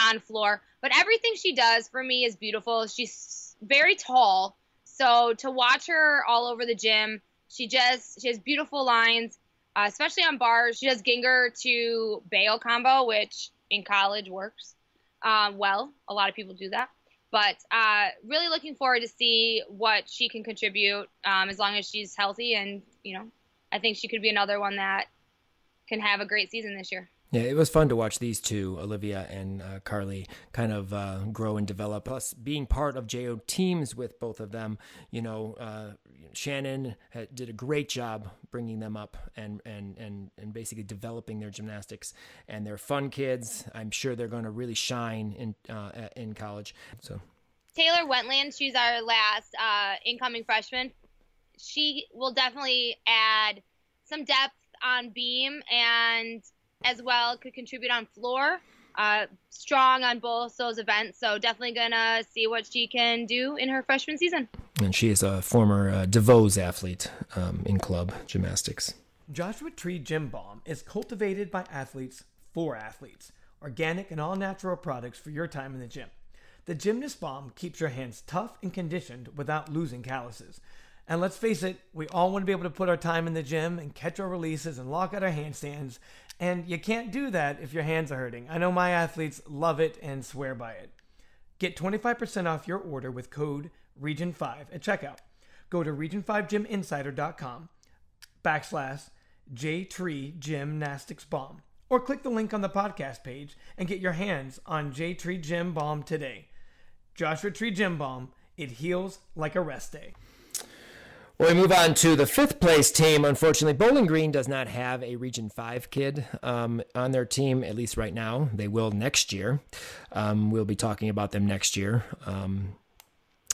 on floor. But everything she does for me is beautiful. She's very tall. So to watch her all over the gym, she just she has beautiful lines, uh, especially on bars. She does Gienger to Bail combo, which in college works uh, well. A lot of people do that. But uh, really looking forward to see what she can contribute um, as long as she's healthy. And, you know, I think she could be another one that can have a great season this year. Yeah, it was fun to watch these two, Olivia and uh, Carly, kind of uh, grow and develop. Plus, being part of JO teams with both of them, you know, uh, Shannon had, did a great job bringing them up and, and, and, and basically developing their gymnastics. And they're fun kids. I'm sure they're going to really shine in uh, in college. So Taylor Wentland, she's our last uh, incoming freshman. She will definitely add some depth on beam and as well could contribute on floor. Uh, strong on both those events, so definitely gonna see what she can do in her freshman season. and she is a former uh, DeVos athlete um, in club gymnastics. Joshua Tree Gym Balm is cultivated by athletes for athletes. Organic and all natural products for your time in the gym. The Gymnast Balm keeps your hands tough and conditioned without losing calluses. And let's face it, we all want to be able to put our time in the gym and catch our releases and lock out our handstands. And you can't do that if your hands are hurting. I know my athletes love it and swear by it. Get 25% off your order with code REGION5 at checkout. Go to region5gyminsider.com backslash J-Tree Gymnastics Balm or click the link on the podcast page and get your hands on J-Tree Gym Balm today. Joshua Tree Gym Balm, it heals like a rest day. Well, we move on to the fifth place team. Unfortunately, Bowling Green does not have a Region 5 kid um, on their team, at least right now. They will next year. Um, we'll be talking about them next year. Um,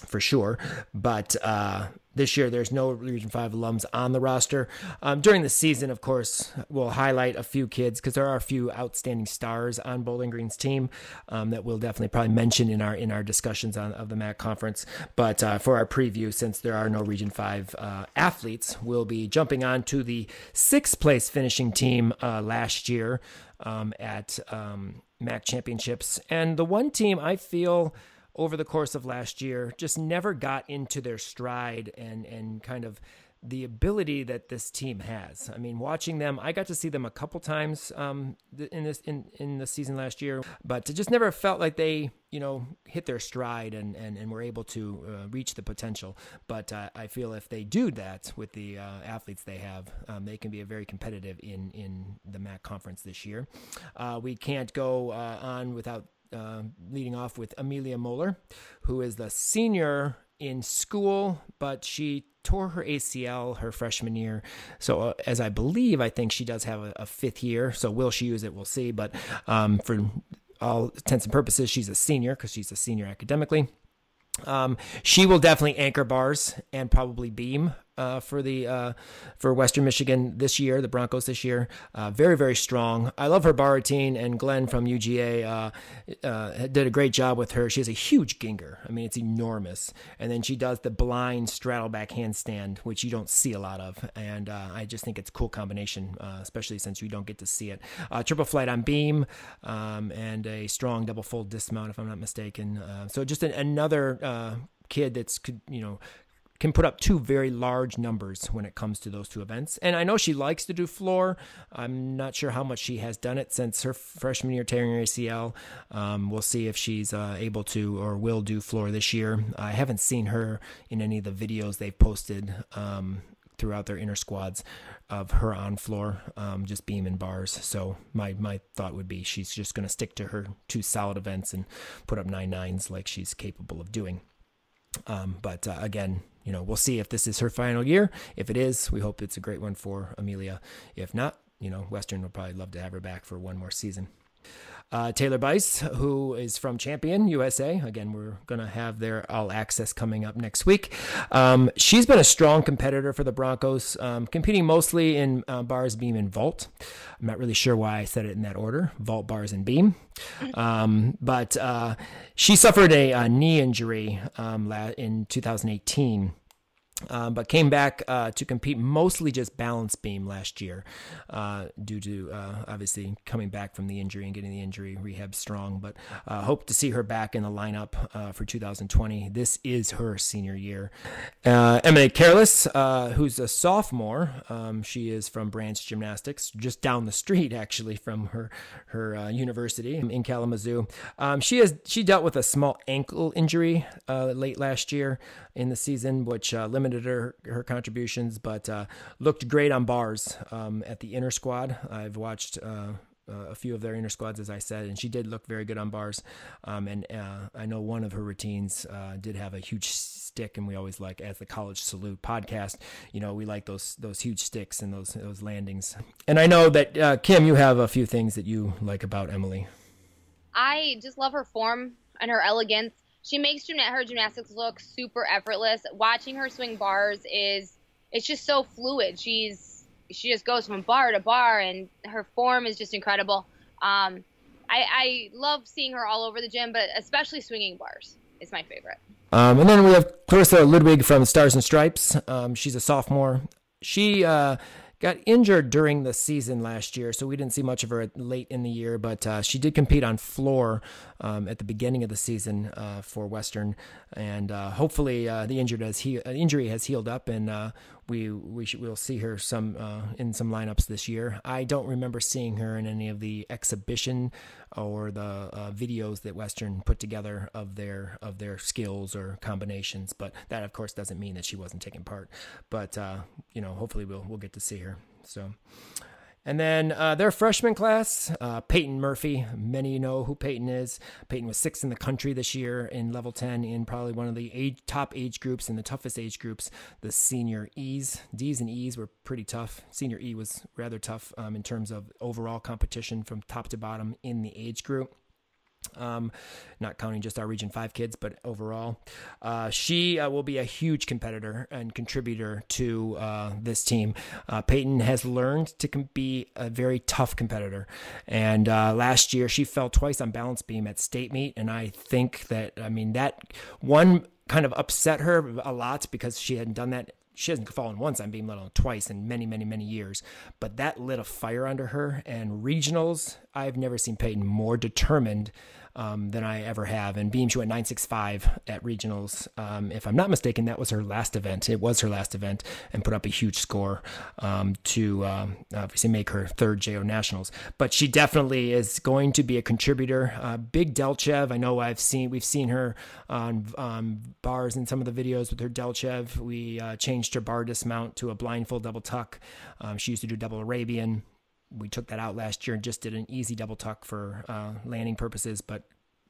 for sure. But uh, this year, there's no Region 5 alums on the roster. Um, during the season, of course, we'll highlight a few kids because there are a few outstanding stars on Bowling Green's team um, that we'll definitely probably mention in our in our discussions on of the MAC conference. But uh, for our preview, since there are no Region 5 uh, athletes, we'll be jumping on to the sixth place finishing team uh, last year um, at um, MAC championships. And the one team I feel – over the course of last year just never got into their stride and and kind of the ability that this team has. I mean, watching them, I got to see them a couple times um, in this in, in the season last year, but it just never felt like they, you know, hit their stride and and, and were able to uh, reach the potential. But uh, I feel if they do that with the uh, athletes they have, um, they can be a very competitive in in the MAC conference this year. Uh, we can't go uh, on without uh, leading off with Amelia Moeller, who is the senior in school, but she tore her ACL her freshman year. So, uh, as I believe, I think she does have a, a, fifth year. So, will she use it? We'll see. But um, for all intents and purposes, she's a senior because she's a senior academically. Um, she will definitely anchor bars and probably beam uh, for the uh, for Western Michigan this year, the Broncos this year. Uh, very very strong. I love her bar routine, and Glenn from UGA uh, uh, did a great job with her. She has a huge Gienger. I mean, it's enormous, and then she does the blind straddle back handstand, which you don't see a lot of, and uh, I just think it's a cool combination, especially since you don't get to see it. triple flight on beam, um, and a strong double fold dismount, if I'm not mistaken. so just an, another kid that's could you know can put up two very large numbers when it comes to those two events. And I know she likes to do floor. I'm not sure how much she has done it since her freshman year tearing her ACL. Um, we'll see if she's uh, able to or will do floor this year. I haven't seen her in any of the videos they've posted um, throughout their inner squads of her on floor, um, just beam and bars. So my my thought would be she's just going to stick to her two solid events and put up nine nines like she's capable of doing. Um, but uh, again, you know, we'll see if this is her final year. If it is, we hope it's a great one for Amelia. If not, you know, Western will probably love to have her back for one more season. Uh, Taylor Bice, who is from Champion USA. Again, we're going to have their all access coming up next week. Um, she's been a strong competitor for the Broncos, um, competing mostly in uh, bars, beam, and vault. I'm not really sure why I said it in that order vault, bars, and beam. Um, but uh, she suffered a, a knee injury um, in 2018. Um, but came back uh, to compete mostly just balance beam last year uh, due to uh, obviously coming back from the injury and getting the injury rehab strong. But uh, hope to see her back in the lineup uh, for 2020. This is her senior year. Uh, Emily Careless, who's a sophomore, um, she is from Branch Gymnastics, just down the street actually from her her university in Kalamazoo. Um, she has she dealt with a small ankle injury late last year in the season, which limited limited her her contributions, but uh, looked great on bars um, at the inner squad. I've watched. Uh, uh, a few of their inner squads, as I said, and she did look very good on bars. Um, and uh, I know one of her routines uh, did have a huge stick, and we always like, as the College Salute podcast, you know, we like those those huge sticks and those those landings. And I know that uh, Kim, you have a few things that you like about Emily. I just love her form and her elegance she makes her gymnastics look super effortless. Watching her swing bars is it's just so fluid. She's she just goes from bar to bar, and her form is just incredible. Um, I, I love seeing her all over the gym, but especially swinging bars is my favorite. Um, and then we have Clarissa Ludwig from Stars and Stripes. Um, she's a sophomore. She uh, got injured during the season last year, so we didn't see much of her late in the year. But uh, she did compete on floor um, at the beginning of the season uh, for Western, and uh, hopefully uh, the injured has he- uh, injury has healed up, and uh, we we should, we'll see her some in some lineups this year. I don't remember seeing her in any of the exhibition or the videos that Western put together of their of their skills or combinations, but that of course doesn't mean that she wasn't taking part. But you know, hopefully we'll we'll get to see her. So. And then uh, their freshman class, uh, Peyton Murphy. Many know who Peyton is. Peyton was sixth in the country this year in level 10 in probably one of the age, top age groups and the toughest age groups, the senior E's. D's and E's were pretty tough. Senior E was rather tough um, in terms of overall competition from top to bottom in the age group. Um, not counting just our Region 5 kids, but overall. Uh, she uh, will be a huge competitor and contributor to uh, this team. Uh, Peyton has learned to be a very tough competitor. And uh, last year, she fell twice on balance beam at state meet. And I think that, I mean, that one kind of upset her a lot because she hadn't done that she hasn't fallen once on beam, let alone twice in many, many, many years. But that lit a fire under her. And regionals, I've never seen Peyton more determined um, than I ever have. And Beam, she went 965 at regionals. Um, if I'm not mistaken, that was her last event. It was her last event and put up a huge score um, to um, obviously make her third JO Nationals. But she definitely is going to be a contributor. Uh, Big Delchev, I know I've seen, we've seen her on um, bars in some of the videos with her Delchev. We uh, changed her bar dismount to a blind full double tuck. Um, she used to do double Arabian we took that out last year and just did an easy double tuck for uh, landing purposes, but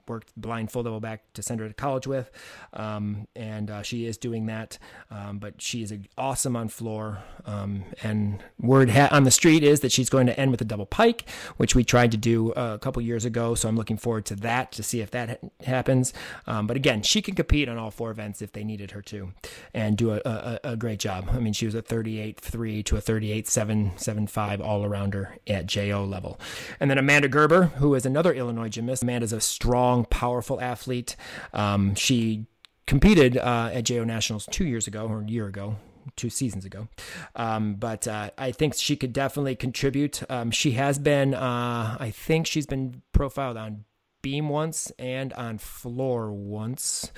worked blind full double back to send her to college with. Um, and uh, she is doing that. Um, but she is awesome on floor. Um, and word ha- on the street is that she's going to end with a double pike, which we tried to do uh, a couple years ago. So I'm looking forward to that to see if that ha- happens. Um, but again, she can compete on all four events if they needed her to and do a, a, a great job. I mean, she was a 38 3 to a 38 7 7 5 all arounder at JO level. And then Amanda Gerber, who is another Illinois gymnast. Amanda's a strong strong, powerful athlete. Um, she competed uh, at JO Nationals two years ago or a year ago, two seasons ago. Um, but uh, I think she could definitely contribute. Um, she has been, uh, I think she's been profiled on beam once and on floor once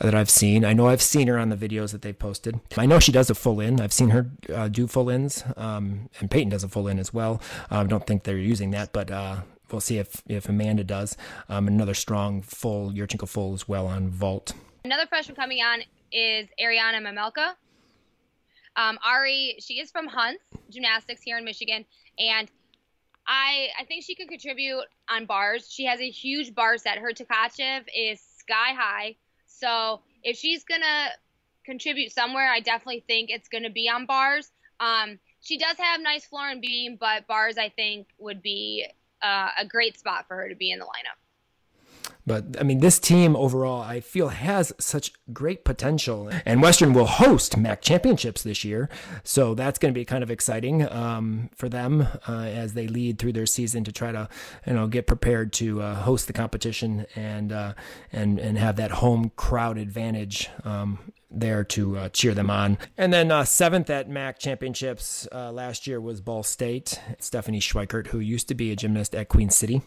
that I've seen. I know I've seen her on the videos that they've posted. I know she does a full in. I've seen her uh, do full ins, um, and Peyton does a full in as well. I don't think they're using that, but uh, we'll see if if Amanda does. Um, another strong full Yurchenko full as well on vault. Another freshman coming on is Ariana Mamelka. Um, Ari, she is from Hunts Gymnastics here in Michigan, and I I think she could contribute on bars. She has a huge bar set. Her Tkachev is sky high, so if she's gonna contribute somewhere, I definitely think it's gonna be on bars. Um, she does have nice floor and beam, but bars I think would be uh, a great spot for her to be in the lineup. But I mean, this team overall, I feel has such great potential. And Western will host MAC championships this year, so that's going to be kind of exciting um, for them uh, as they lead through their season to try to, you know, get prepared to uh, host the competition and uh, and and have that home crowd advantage um, there to uh, cheer them on. And then uh, seventh at MAC championships uh, last year was Ball State. Stephanie Schweikert, who used to be a gymnast at Queen City.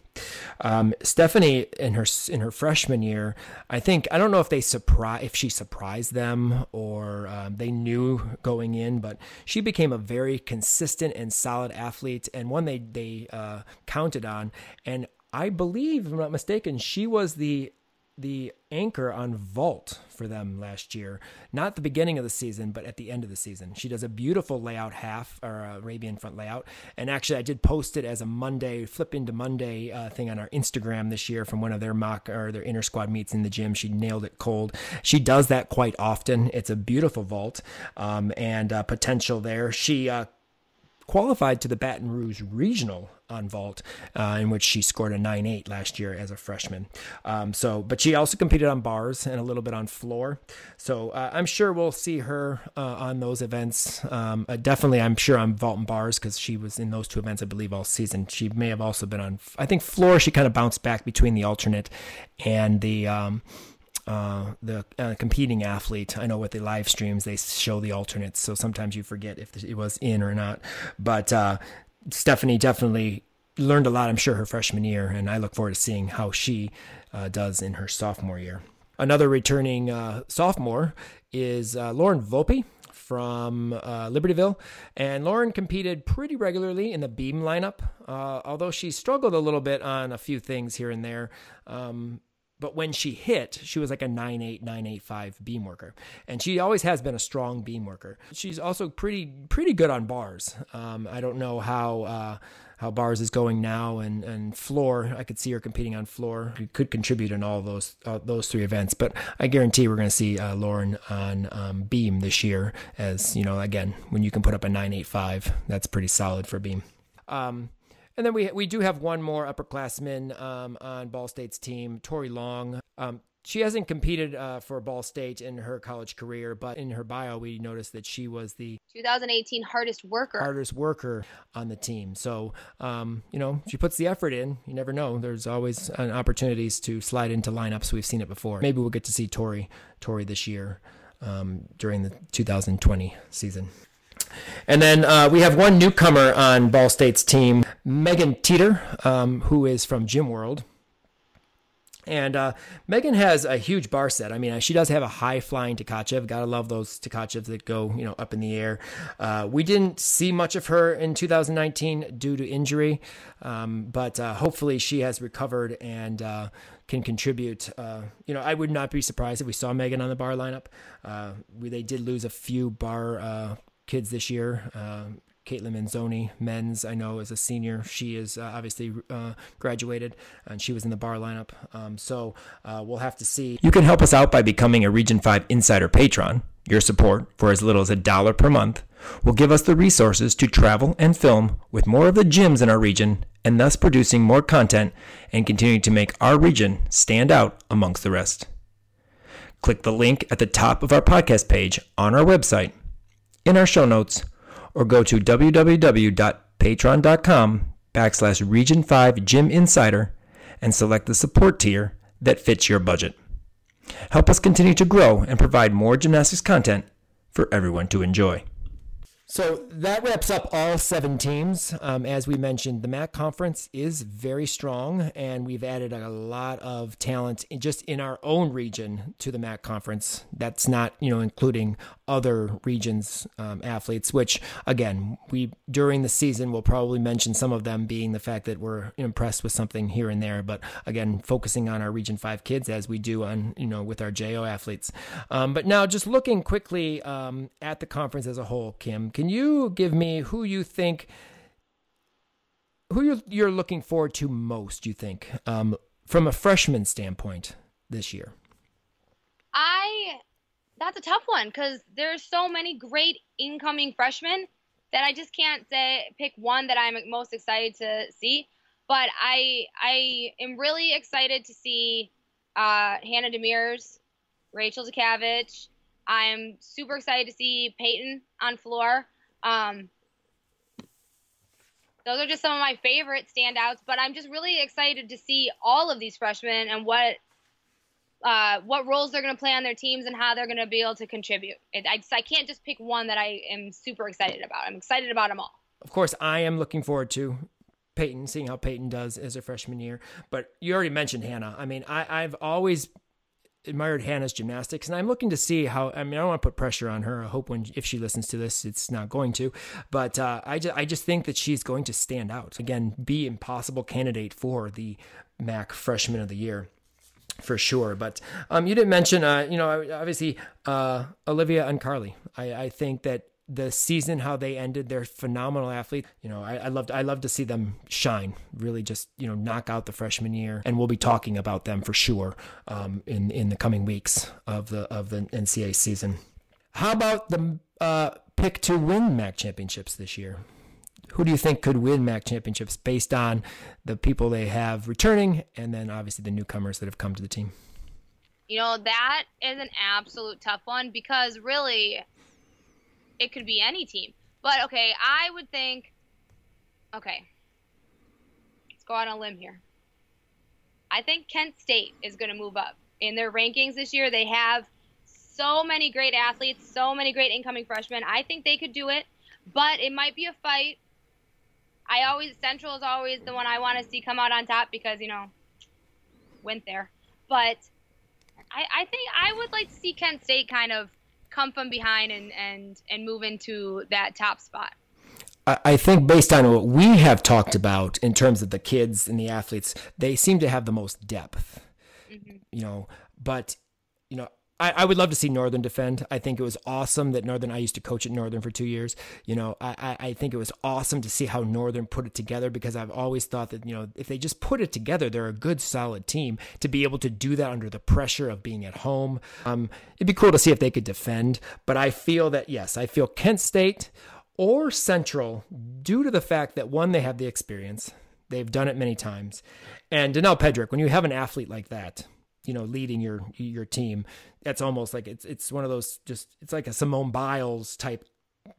Um, Stephanie in her in her freshman year, I think I don't know if they surprise if she surprised them or um, they knew going in, but she became a very consistent and solid athlete and one they they uh, counted on. And I believe, if I'm not mistaken, she was the the anchor on vault for them last year. Not the beginning of the season, but at the end of the season. She does a beautiful layout half or Arabian front layout. And actually, I did post it as a Monday, flip into Monday uh, thing on our Instagram this year from one of their mock or their inner squad meets in the gym. She nailed it cold. She does that quite often. It's a beautiful vault um, and uh, potential there. She uh, qualified to the Baton Rouge Regional on vault, uh, in which she scored a 9-8 last year as a freshman. Um, so, but she also competed on bars and a little bit on floor. So uh, I'm sure we'll see her uh, on those events. Um, uh, definitely, I'm sure on vault and bars because she was in those two events, I believe, all season. She may have also been on, I think, floor. She kind of bounced back between the alternate and the. Um, uh, the uh, competing athlete. I know with the live streams they show the alternates, so sometimes you forget if it was in or not. But uh, Stephanie definitely learned a lot, I'm sure, her freshman year, and I look forward to seeing how she uh, does in her sophomore year. Another returning uh, sophomore is Lauren Volpe from uh, Libertyville. And Lauren competed pretty regularly in the beam lineup, uh, although she struggled a little bit on a few things here and there. Um, but when she hit, she was like a 9'8, 9'85 beam worker. And she always has been a strong beam worker. She's also pretty pretty good on bars. Um, I don't know how uh, how bars is going now and, and floor. I could see her competing on floor. She could contribute in all those uh, those three events. But I guarantee we're going to see uh, Lauren on um, beam this year. As you know, again, when you can put up a 9'85, that's pretty solid for beam. Um, And then we we do have one more upperclassman um, on Ball State's team, Tori Long. Um, she hasn't competed uh, for Ball State in her college career, but in her bio, we noticed that she was the 2018 hardest worker. hardest worker on the team. So, um, you know, she puts the effort in. You never know. There's always opportunities to slide into lineups. We've seen it before. Maybe we'll get to see Tori, Tori this year um, during the 2020 season. And then uh, we have one newcomer on Ball State's team, Megan Teeter, um, who is from Gym World. And uh, Megan has a huge bar set. I mean, she does have a high flying Tkachev. Gotta love those Tkachevs that go, you know, up in the air. Uh, we didn't see much of her in 2019 due to injury, um, but uh, hopefully she has recovered and uh, can contribute. Uh, you know, I would not be surprised if we saw Megan on the bar lineup. Uh, we, they did lose a few bar kids this year. Caitlin Manzoni, men's, I know, is a senior. She is uh, obviously uh, graduated and she was in the bar lineup. Um, so uh, we'll have to see. You can help us out by becoming a Region 5 Insider Patron. Your support, for as little as a dollar per month, will give us the resources to travel and film with more of the gyms in our region and thus producing more content and continuing to make our region stand out amongst the rest. Click the link at the top of our podcast page on our website, in our show notes, or go to www.patreon.com backslash region 5 gym insider and select the support tier that fits your budget. Help us continue to grow and provide more gymnastics content for everyone to enjoy. So that wraps up all seven teams. Um, as we mentioned, the MAC conference is very strong, and we've added a lot of talent in, just in our own region to the MAC conference. That's not, you know, including other regions um, athletes. Which again, we during the season will probably mention some of them being the fact that we're impressed with something here and there. But again, focusing on our Region Five kids as we do on, you know, with our JO athletes. Um, but now, just looking quickly um, at the conference as a whole, Kim. Can you give me who you think who you're, you're looking forward to most? You think um, from a freshman standpoint this year? I that's a tough one because there's so many great incoming freshmen that I just can't say pick one that I'm most excited to see. But I I am really excited to see uh, Hannah Demers, Rachel Zakavich. I'm super excited to see Peyton on floor. Um, those are just some of my favorite standouts, but I'm just really excited to see all of these freshmen and what uh, what roles they're going to play on their teams and how they're going to be able to contribute. It, I, I can't just pick one that I am super excited about. I'm excited about them all. Of course, I am looking forward to Peyton, seeing how Peyton does as a freshman year. But you already mentioned Hannah. I mean, I, I've always admired Hannah's gymnastics, and I'm looking to see how. I mean, I don't want to put pressure on her. I hope when if she listens to this, it's not going to. But uh, I just I just think that she's going to stand out again, be impossible candidate for the MAC Freshman of the Year. For sure, but um, you didn't mention, uh, you know, obviously uh, Olivia and Carly. I, I think that the season how they ended they're phenomenal athletes. You know I, I loved i love to see them shine really just you know knock out the freshman year. And we'll be talking about them for sure um, in in the coming weeks of the of the ncaa season. How about the uh, pick to win mac championships this year who do you think could win mac championships based on the people they have returning and then obviously the newcomers that have come to the team you know that is an absolute tough one because really it could be any team. But okay, I would think. Okay, let's go on a limb here. I think Kent State is going to move up in their rankings this year. They have so many great athletes, so many great incoming freshmen. I think they could do it, but it might be a fight. I always Central is always the one I want to see come out on top because you know went there, but I, I think I would like to see Kent State kind of come from behind and and and move into that top spot. I think based on what we have talked about in terms of the kids and the athletes, they seem to have the most depth. Mm-hmm. You know, but you know, I, I, would love to see Northern defend. I think it was awesome that Northern. I used to coach at Northern for two years. You know, I, I think it was awesome to see how Northern put it together because I've always thought that you know if they just put it together, they're a good, solid team. To be able to do that under the pressure of being at home, um, it'd be cool to see if they could defend. But I feel that yes, I feel Kent State or Central, due to the fact that one, they have the experience, They've done it many times. And Denelle Pedrick, when you have an athlete like that, you know, leading your your team, that's almost like it's it's one of those just it's like a Simone Biles type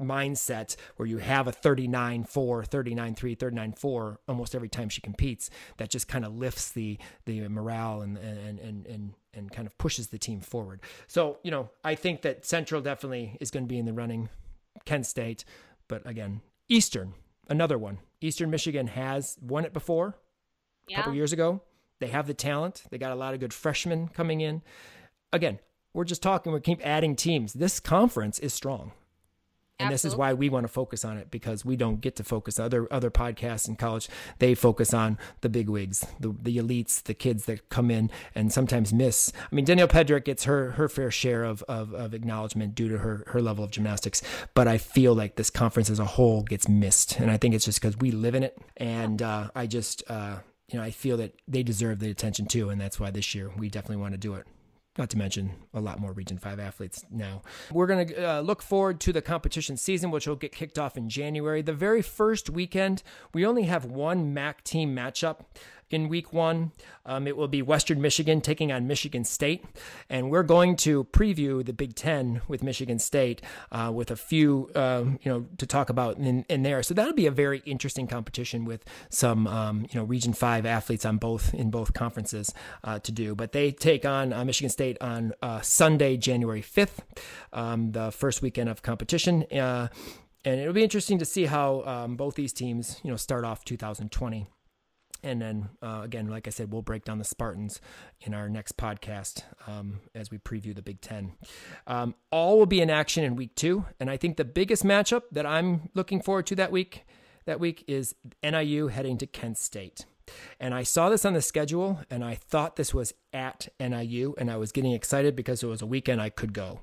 mindset where you have a 39 4 39 3 39 4 almost every time she competes. That just kind of lifts the the morale and and and and and kind of pushes the team forward. So you know i think that central definitely is going to be in the running. Kent state but again eastern another one. Eastern michigan has won it before a Yeah. couple years ago they have the talent. They got a lot of good freshmen coming in. Again we're just talking we keep adding teams. This conference is strong. And this is why we want to focus on it because we don't get to focus other other podcasts in college. They focus on the big wigs the, the elites the kids that come in and sometimes miss. I mean danielle pedrick gets her her fair share of, of of acknowledgement due to her her level of gymnastics. But i feel like this conference as a whole gets missed. And i think it's just because we live in it. And uh, i just uh, you know i feel that they deserve the attention too and that's why this year we definitely want to do it not to mention a lot more Region 5 athletes now. We're going to uh, look forward to the competition season, which will get kicked off in January. The very first weekend, we only have one MAC team matchup in week one. Um, it will be Western Michigan taking on Michigan State. And we're going to preview the Big Ten with Michigan State uh, with a few, um, you know, to talk about in, in there. So that'll be a very interesting competition with some, um, you know, Region 5 athletes on both, in both conferences uh, to do. But they take on uh, Michigan State on uh, Sunday, January 5th, um, the first weekend of competition. Uh, and it'll be interesting to see how um, both these teams, you know, start off 2020. And then uh, again, like I said, we'll break down the Spartans in our next podcast um, as we preview the Big Ten. Um, all will be in action in week two, and I think the biggest matchup that I'm looking forward to that week that week is NIU heading to Kent State. And I saw this on the schedule, and I thought this was at NIU, and I was getting excited because it was a weekend I could go.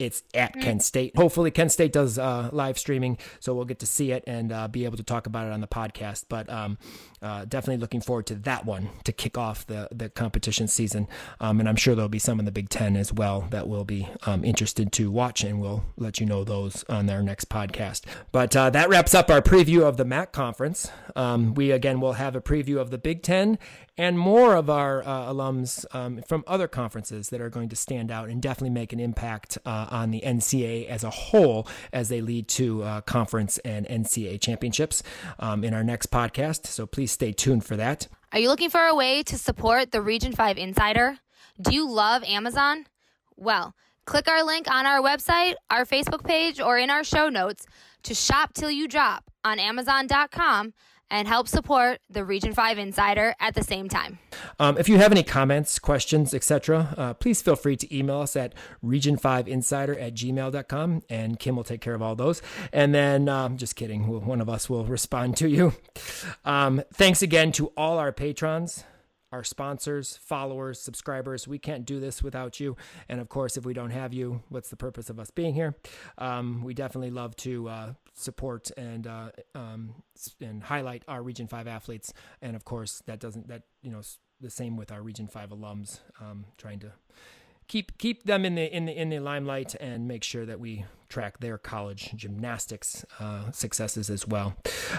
It's at Kent State. Hopefully, Kent State does uh, live streaming, so we'll get to see it and uh, be able to talk about it on the podcast. But um, uh, definitely looking forward to that one to kick off the the competition season. Um, and I'm sure there'll be some in the Big Ten as well that we'll be um, interested to watch, and we'll let you know those on our next podcast. But uh, that wraps up our preview of the MAC conference. Um, we again will have a preview of the Big Ten and more of our uh, alums um, from other conferences that are going to stand out and definitely make an impact uh, on the NCAA as a whole as they lead to uh, conference and NCAA championships um, in our next podcast. So please stay tuned for that. Are you looking for a way to support the Region 5 Insider? Do you love Amazon? Well, click our link on our website, our Facebook page, or in our show notes to shop till you drop on Amazon.com and help support the Region 5 Insider at the same time. Um, if you have any comments, questions, etc., uh, please feel free to email us at region5insider at gmail.com and Kim will take care of all those. And then, um, just kidding, we'll, one of us will respond to you. Um, thanks again to all our patrons. Our sponsors, followers, subscribers, we can't do this without you. And of course, if we don't have you, what's the purpose of us being here? Um, we definitely love to uh, support and uh, um, and highlight our Region Five athletes. And of course, that doesn't that you know the same with our Region Five alums, um, trying to keep keep them in the in the in the limelight and make sure that we track their college gymnastics uh, successes as well.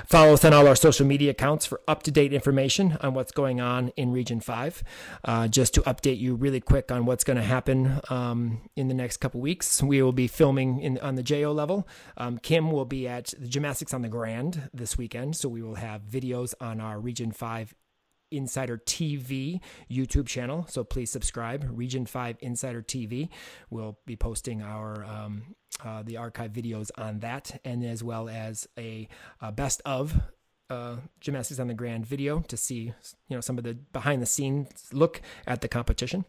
Follow us on all our social media accounts for up to date information on what's going on in Region Five. Uh, just to update you really quick on what's going to happen um, in the next couple weeks, we will be filming in on the JO level. Um, Kim will be at the Gymnastics on the Grand this weekend, so we will have videos on our Region Five Insider TV YouTube channel. So please subscribe. Region Five Insider TV. We'll be posting our um, uh, the archive videos on that, and as well as a, uh best of uh, gymnastics on the grand video to see you know some of the behind the scenes look at the competition.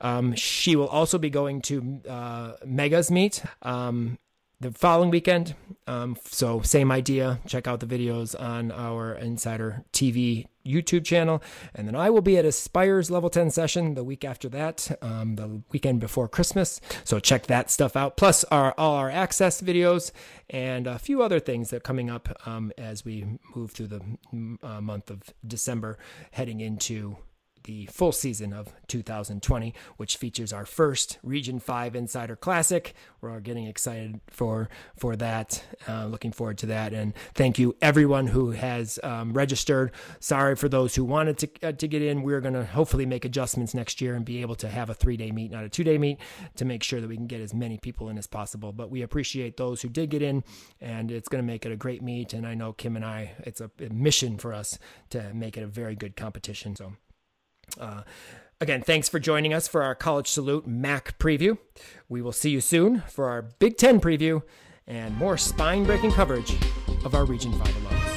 Um, she will also be going to uh, Megas meet. Um, the following weekend. Um, so same idea. Check out the videos on our Insider TV YouTube channel, and then I will be at Aspire's Level 10 session the week after that, um, the weekend before Christmas. So check that stuff out. Plus our all our access videos and a few other things that are coming up um, as we move through the uh, month of December, heading into the full season of 2020, which features our first Region 5 Insider Classic. We're all getting excited for for that. Uh, looking forward to that. And thank you everyone who has um, registered. Sorry for those who wanted to uh, to get in. We're going to hopefully make adjustments next year and be able to have a three day meet, not a two day meet, to make sure that we can get as many people in as possible. But we appreciate those who did get in, and it's going to make it a great meet. And I know Kim and I, it's a, a mission for us to make it a very good competition. So. Uh, again, thanks for joining us for our College Salute MAC preview. We will see you soon for our Big Ten preview and more spine breaking coverage of our Region 5 alum.